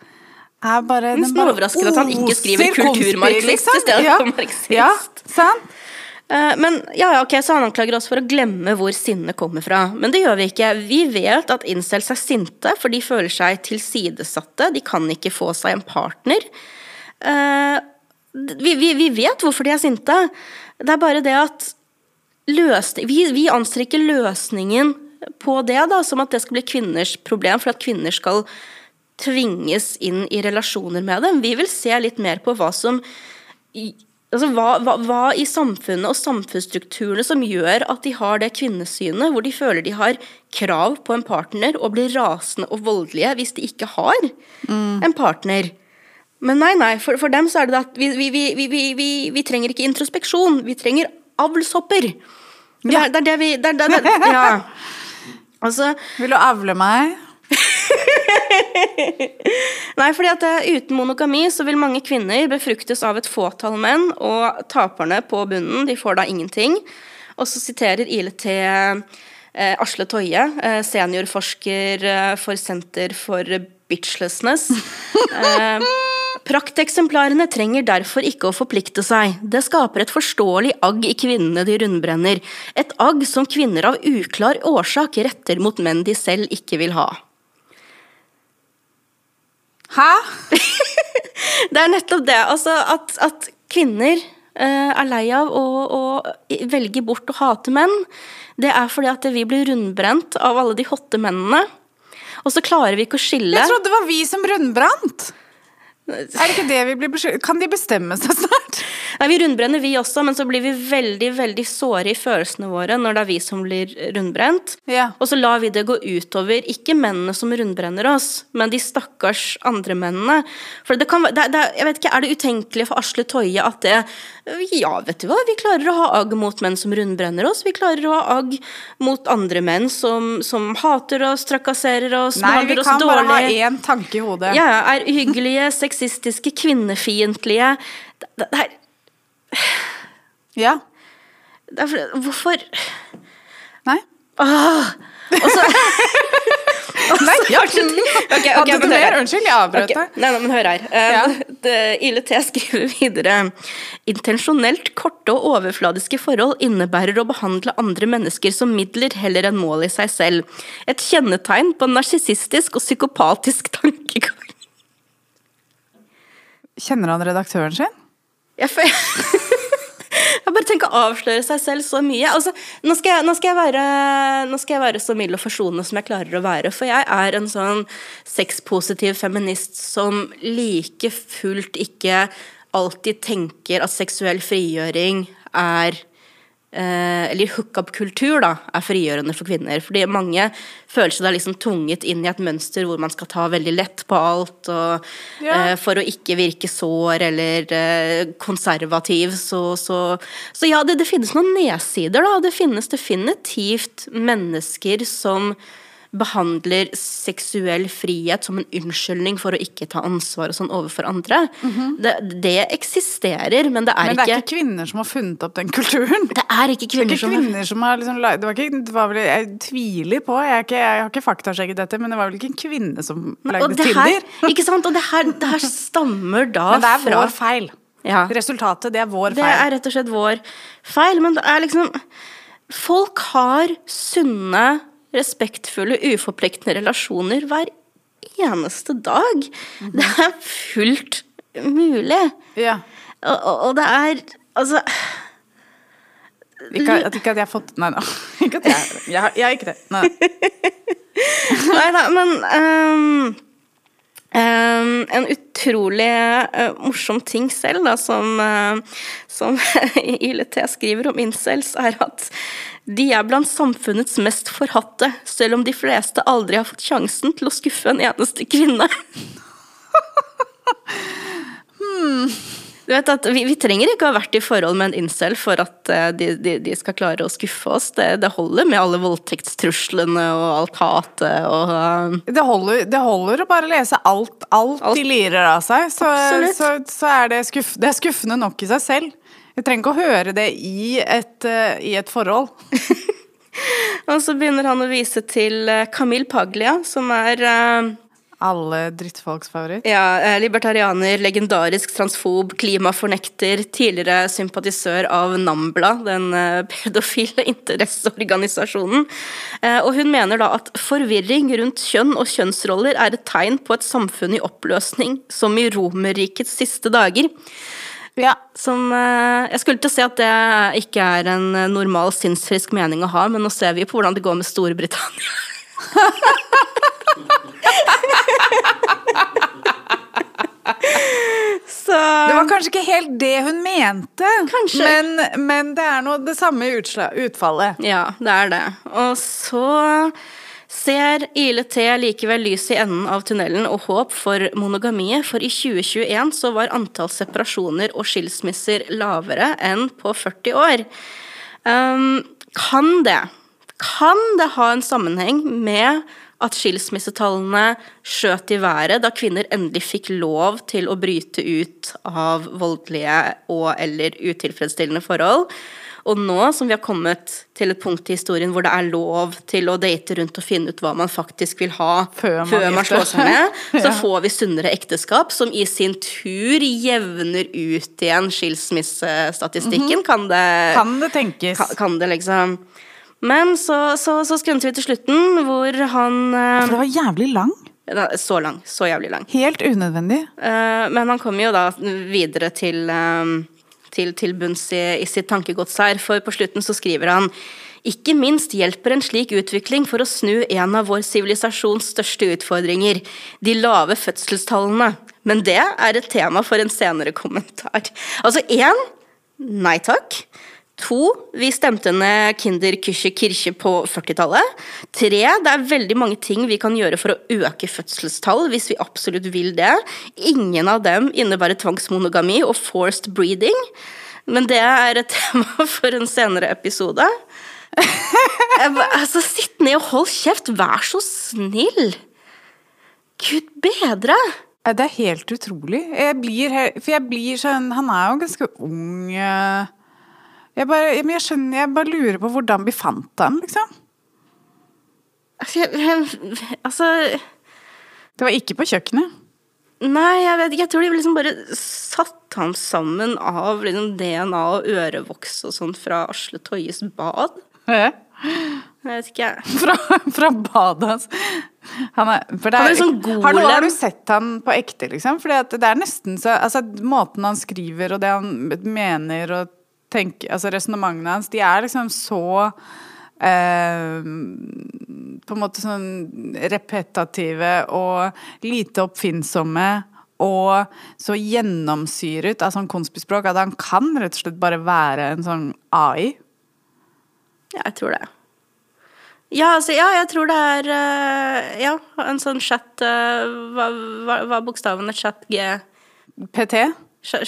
S2: er bare
S1: Nesten
S2: den bare
S1: overraskende at han ikke skriver kulturmarxist
S2: liksom.
S1: i stedet
S2: ja.
S1: for marxist.
S2: Ja, sant?
S1: Eh, Men ja, ok, så han anklager oss for å glemme hvor sinnet kommer fra. Men det gjør vi ikke. Vi vet at incels er sinte, for de føler seg tilsidesatte. De kan ikke få seg en partner. Eh, Vi, vi, vi vet hvorfor de er sinte. Det er bare det at løsning, vi, vi anser ikke løsningen på det da, som at det skal bli kvinners problem, for at kvinner skal tvinges inn i relasjoner med dem. Vi vil se litt mer på hva som Altså hva, hva, hva i samfunnet og samfunnsstrukturene som gjør at de har det kvinnesynet, hvor de føler de har krav på en partner og blir rasende og voldelige hvis de ikke har en partner. Men nei, nei, for, for dem så er det at vi, vi, vi, vi, vi, vi, vi trenger ikke introspeksjon, vi trenger avlshopper. Det er det, er det vi det, er- det, Ja. Altså,
S2: Vil du avle meg?
S1: Nei, fordi at eh, uten monogami så vil mange kvinner befruktes av et fåtall menn, og taperne på bunnen, de får da ingenting. Og så siterer ILT eh, Asle Toje, eh, seniorforsker eh, for Senter for Bitchlessness. Eh, Prakteksemplarene trenger derfor ikke å forplikte seg. Det skaper et forståelig agg i kvinnene de rundbrenner. Et agg som kvinner av uklar årsak retter mot menn de selv ikke vil ha.
S2: Hæ?
S1: Det er nettopp det. Altså at, at kvinner uh, er lei av å, å velge bort å hate menn. Det er fordi at vi blir rundbrent av alle de hotte mennene. Og så klarer vi ikke å skille.
S2: Jeg trodde det var vi som rundbrant. Er det ikke det vi blir beskyldt Kan de bestemme seg snart?
S1: Nei, Vi rundbrenner vi også, men så blir vi veldig veldig såre i følelsene våre når det er vi som blir rundbrent.
S2: Ja.
S1: Og så lar vi det gå utover ikke mennene som rundbrenner oss, men de stakkars andre mennene. For det kan, det, det, jeg vet ikke, Er det utenkelig for Asle Toje at det Ja, vet du hva, vi klarer å ha agg mot menn som rundbrenner oss. Vi klarer å ha agg mot andre menn som, som hater oss, trakasserer oss,
S2: Nei, vi
S1: behandler oss
S2: kan bare ha
S1: dårlig.
S2: én tanke i hodet.
S1: Ja, er hyggelige, sexistiske, kvinnefiendtlige. Det, det, det er
S2: Ja.
S1: Det er for, hvorfor
S2: Nei?
S1: Åh! Og så
S2: Nei,
S1: ok,
S2: Hadde du
S1: hør
S2: mer? Unnskyld, jeg avbrøt.
S1: Nei, nei, men hør her. Eh,
S2: Ja.
S1: det- ILT skriver videre Intensjonelt korte og overfladiske forhold innebærer å behandle andre mennesker som midler heller enn mål i seg selv. Et kjennetegn på narsissistisk og psykopatisk tankegang.
S2: Kjenner han redaktøren sin?
S1: Jeg, jeg bare tenker å avsløre seg selv så mye. Altså, nå, skal jeg, nå, skal være, nå skal jeg være så mild og forsonende som jeg klarer å være. For jeg er en sånn sexpositiv feminist som like fullt ikke alltid tenker at seksuell frigjøring er eller hookup-kultur da, er frigjørende for kvinner. Fordi mange føler seg da liksom tvunget inn i et mønster hvor man skal ta veldig lett på alt, og
S2: Ja.
S1: eh, for å ikke virke sår eller eh, konservativ, så, så, så ja, det, det finnes noen nedsider, da. Det finnes definitivt mennesker som behandler seksuell frihet som en unnskyldning for å ikke ta ansvar og sånn overfor andre. det, det eksisterer, men det er, ikke
S2: Men det er
S1: ikke,
S2: ikke kvinner som har funnet opp den kulturen.
S1: det er ikke
S2: Det er
S1: kvinner
S2: ikke
S1: som
S2: kvinner som har liksom det var ikke, det var vel, Jeg tviler på, jeg, ikke, jeg har ikke faktasjekket dette, men det var vel ikke en kvinne som lagde
S1: her,
S2: Tinder?
S1: ikke sant? Og det her, det her stammer da fra
S2: Men det er
S1: fra
S2: vår feil.
S1: Ja.
S2: Resultatet, det er vår feil.
S1: Det er rett og slett vår feil, men det er liksom Folk har sunne, respektfulle, uforpliktende relasjoner hver eneste dag. Det er fullt mulig.
S2: Ja.
S1: Og, og, og det er Altså
S2: Ikke ikke at jeg har fått Nei da. Ikke at jeg Jeg jeg har ikke det. Nei.
S1: Da, men ehm, ehm, En utrolig uh, morsom ting selv, da, som, uh, som ILT skriver om incels, er at de er blant samfunnets mest forhatte, selv om de fleste aldri har fått sjansen til å skuffe en eneste kvinne. Du vet at vi, vi trenger ikke å ha vært i forhold med en incel for at eh, de, de, de skal klare å skuffe oss. Det, det holder med alle voldtektstruslene og alt hatet og uh...
S2: Det holder, det holder å bare lese alt, alt,
S1: Alt.
S2: de lirer av seg, så, så, så er det, skuff, det er skuffende nok i seg selv. Jeg trenger ikke å høre det i et, uh, i et forhold.
S1: Og så begynner han å vise til Camille Paglia, som er eh,
S2: Alle drittfolks favoritt.
S1: ja, eh, libertarianer, legendarisk transfob, klimafornekter, tidligere sympatisør av NAMBLA, den eh, pedofile interesseorganisasjonen. Eh, Og hun mener da at forvirring rundt kjønn og kjønnsroller er et tegn på et samfunn i oppløsning, som i Romerrikets siste dager.
S2: Ja.
S1: Som Jeg skulle til å si at det ikke er en normal sinnsfrisk mening å ha, men nå ser vi på hvordan det går med Storbritannia. Så
S2: Det var kanskje ikke helt det hun mente. Men, men det er nå det samme utfallet.
S1: Ja, det er det. Og så ser ILT likevel lys i enden av tunnelen og håp for monogamiet, for i 2021 så var antall separasjoner og skilsmisser lavere enn på 40 år. Um, kan det, kan det ha en sammenheng med at skilsmissetallene skjøt i været da kvinner endelig fikk lov til å bryte ut av voldelige og eller utilfredsstillende forhold? Og nå som vi har kommet til et punkt i historien hvor det er lov til å date rundt og finne ut hva man faktisk vil ha
S2: Før man
S1: før man slår seg ned, så får vi sunnere ekteskap, som i sin tur jevner ut igjen skilsmissestatistikken. Kan det
S2: Kan det tenkes?
S1: kan, kan det liksom Men så, så, så skrønte vi til slutten, hvor han
S2: For det var jævlig lang.
S1: eh, Så lang. Så jævlig lang.
S2: Helt unødvendig.
S1: Eh, men han kommer jo da videre til, eh, til, til bunns i, i sitt tankegods her, for på slutten så skriver han ikke minst hjelper en slik utvikling for å snu en av vår sivilisasjons største utfordringer, de lave fødselstallene. Men det er et tema for en senere kommentar. Altså én, nei takk. To, vi stemte ned Kinder Kirche på 40-tallet. Tre, det er veldig mange ting vi kan gjøre for å øke fødselstall, hvis vi absolutt vil det. Ingen av dem innebærer tvangsmonogami og forced breeding. Men det er et tema for en senere episode. Altså, sitt ned og hold kjeft, vær så snill! Gud bedre!
S2: Det er helt utrolig. Jeg blir, for jeg blir sånn Han er jo ganske ung. Jeg bare, men jeg skjønner, jeg bare lurer på hvordan vi fant den, liksom.
S1: Altså, jeg, jeg, altså
S2: Det var ikke på kjøkkenet.
S1: Nei, jeg vet ikke. Jeg tror de liksom bare satte ham sammen av liksom DNA og ørevoks og sånn fra Asle Toyes bad.
S2: Ja.
S1: Jeg vet ikke.
S2: Fra, fra badet hans. Han er, for det
S1: Han
S2: er,
S1: er sånn golem.
S2: har, du, har du sett han på ekte, liksom? For det er nesten så Altså, måten han skriver og det han mener og tenker Altså resonnementene hans, de er liksom så Uh, På en måte sånn repetative og lite oppfinnsomme. Og så gjennomsyret av sånn konspispråk at han kan rett og slett bare være en sånn AI.
S1: Ja, jeg tror det. Ja, altså, ja, jeg tror det er uh, Ja, en sånn chat uh, Hva, hva, hva bokstavene? Chat G
S2: PT.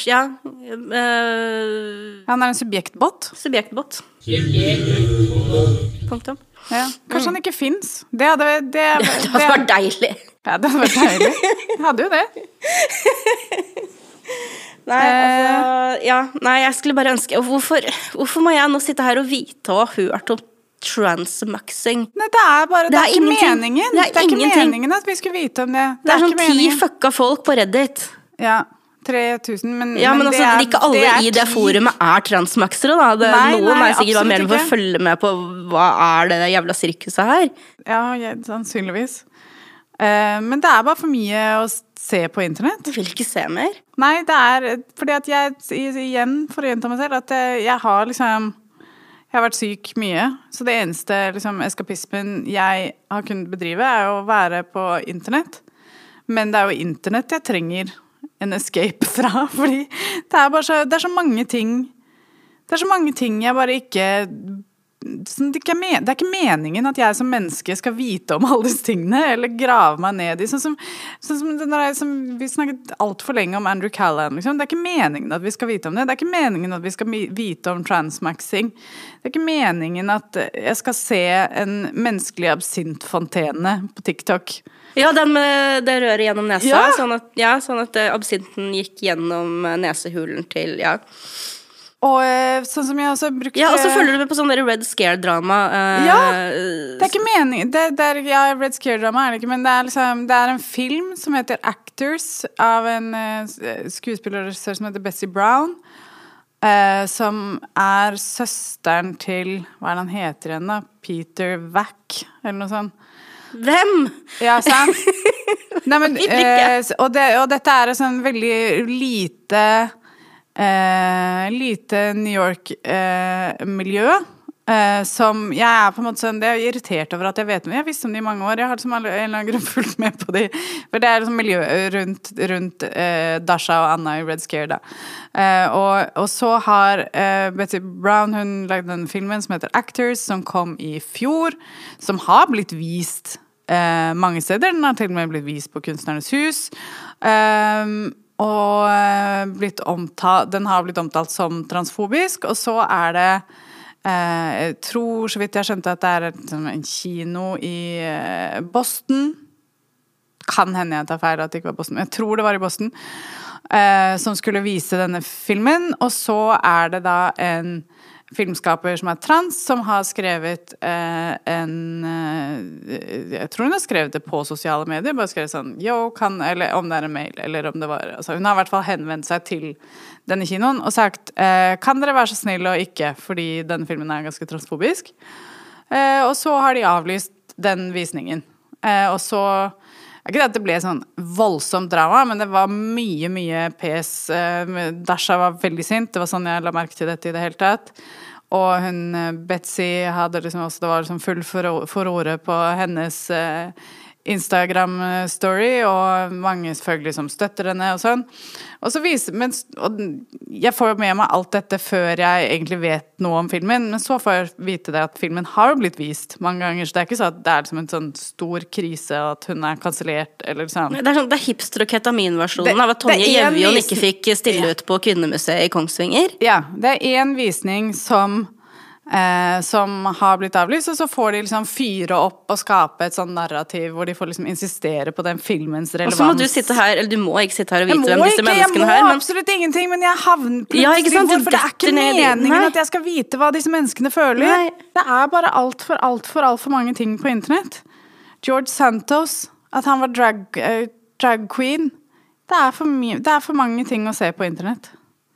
S1: Ja. eh,
S2: Han er en subjektbot.
S1: subjektbot. Punktum.
S2: Ja. Kanskje han ikke fins. Det hadde det, det,
S1: Det hadde vært deilig.
S2: Ja, det hadde vært deilig. Jeg hadde jo det.
S1: Nei, altså Ja, nei, jeg skulle bare ønske Hvorfor, hvorfor må jeg nå sitte her og vite og ha hørt om transmaxing?
S2: Nei, det er bare Det,
S1: Det
S2: er,
S1: er
S2: ikke meningen.
S1: Det er
S2: ikke meningen at vi skulle vite om det.
S1: Det er sånn ti fucka folk på Reddit.
S2: Ja. 3000, men,
S1: Ja, men, altså,
S2: det er,
S1: ikke alle
S2: er
S1: i det forumet er transmaxere, da. Det,
S2: Nei,
S1: noen
S2: nei,
S1: er sikkert bare med for å følge med på hva er det jævla sirkuset her.
S2: Ja, jeg, sannsynligvis. Uh, men det er bare for mye å se på internett.
S1: Jeg vil ikke se mer.
S2: Nei, det er fordi at jeg igjen får gjenta meg selv at jeg, jeg har liksom Jeg har vært syk mye, så det eneste liksom, eskapismen jeg har kunnet bedrive, er å være på internett. Men det er jo internett jeg trenger en escape fra, fordi det er så, det er så mange ting Det er så mange ting jeg bare ikke det, men, det er ikke meningen at jeg som menneske skal vite om alle disse tingene, eller grave meg ned i. Sånn som, sånn som, jeg, som Vi snakket altfor lenge om Andrew Callan. Liksom. Det er ikke meningen at vi skal vite om det. Det er ikke meningen at vi skal vite om transmaxing. Det er ikke meningen at jeg skal se en menneskelig absintfontene på TikTok.
S1: Ja, den med det røret gjennom nesa,
S2: Ja.
S1: sånn at, ja, sånn at eh, absinten gikk gjennom eh, nesehulen til Ja.
S2: Og eh, sånn som jeg også brukte
S1: ja og så følger du med på sånn Red Scare-drama. eh,
S2: Ja, Det er ikke meningen det, det er, ja, Red Scare-drama er det ikke, men det er, liksom, det er en film som heter Actors, av en uh, skuespiller som heter Bessie Brown. Uh, som er søsteren til Hva er det han heter igjen, da? Peter Wack, eller noe sånt.
S1: Hvem?
S2: Ja, sant? Nei, men, eh, og, det, og dette er en sånn veldig lite eh, Lite New York-miljø. Eh, som jeg er på en måte sånn Det er irritert over at jeg vet om Jeg visste om det i mange år. Jeg har liksom en eller annen grunn fulgt med på de For det er liksom miljøet rundt, rundt uh, Dasha og Anna i Red Scare, da. Uh, og, og så har Betty Brown hun lagd den filmen som heter Actors, som kom i fjor. Som har blitt vist mange steder. Den har til og med blitt vist på Kunstnernes hus. Um, og blitt omtalt, den har blitt omtalt som transfobisk, og så er det Jeg tror, så vidt jeg skjønte, at det er en kino i eh, Boston. Kan hende jeg tar feil at det ikke var Boston, men jeg tror det var i Boston. eh, som skulle vise denne filmen. Og så er det da en filmskaper som er trans, som har skrevet eh, en eh, Jeg tror hun har skrevet det på sosiale medier. Bare skrevet sånn Yo, kan Eller om det er en mail, eller om det var altså, Hun har i hvert fall henvendt seg til denne kinoen og sagt eh, Kan dere være så snill å ikke, fordi denne filmen er ganske transfobisk. Eh, og så har de avlyst den visningen. Eh, og så ikke det at det ble sånn voldsomt drama, men det var mye, mye pes. Eh, Dasha var veldig sint. Det var sånn jeg la merke til dette i det hele tatt. Og hun eh, Betzy hadde liksom også Det var liksom full furo- furore på hennes eh, Instagram-story, og mange selvfølgelig som støtter henne og sånn. Og så viser, men, og jeg får med meg alt dette før jeg egentlig vet noe om filmen, men så får jeg vite det at filmen har blitt vist mange ganger, så det er ikke sånn at det er liksom en sånn stor krise at hun er kansellert, eller sånn.
S1: Det er, sånn, det er hipster- og ketaminversjonen av at Tonje Gjevjon ikke fikk stille ut på Kvinnemuseet i Kongsvinger.
S2: Ja, det er én visning som Eh, som har blitt avlyst, og så får de liksom fyre opp og skape et sånn narrativ hvor de får liksom insistere på den filmens relevans.
S1: Og så må du sitte her, eller du må ikke sitte her og vite hvem disse
S2: ikke, jeg må
S1: her, men
S2: absolutt ingenting, men jeg havner plutselig
S1: Ja,
S2: hvor- For det er ikke meningen
S1: Nei.
S2: at jeg skal vite hva disse menneskene føler.
S1: Nei.
S2: Det er bare altfor, altfor, altfor mange ting på internett. George Santos, at han var drag, eh, drag queen. Det er, det er for mange ting å se på internett.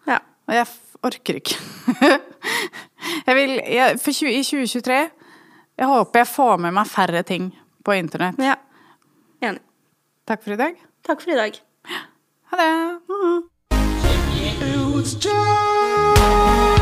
S1: ja.
S2: Og jeg orker ikke. jeg vil, jeg, for 20, I 2023 Jeg håper jeg får med meg færre ting på internett.
S1: ja. Enig.
S2: Takk for i dag.
S1: Takk for i dag.
S2: Ha det.
S3: Mm just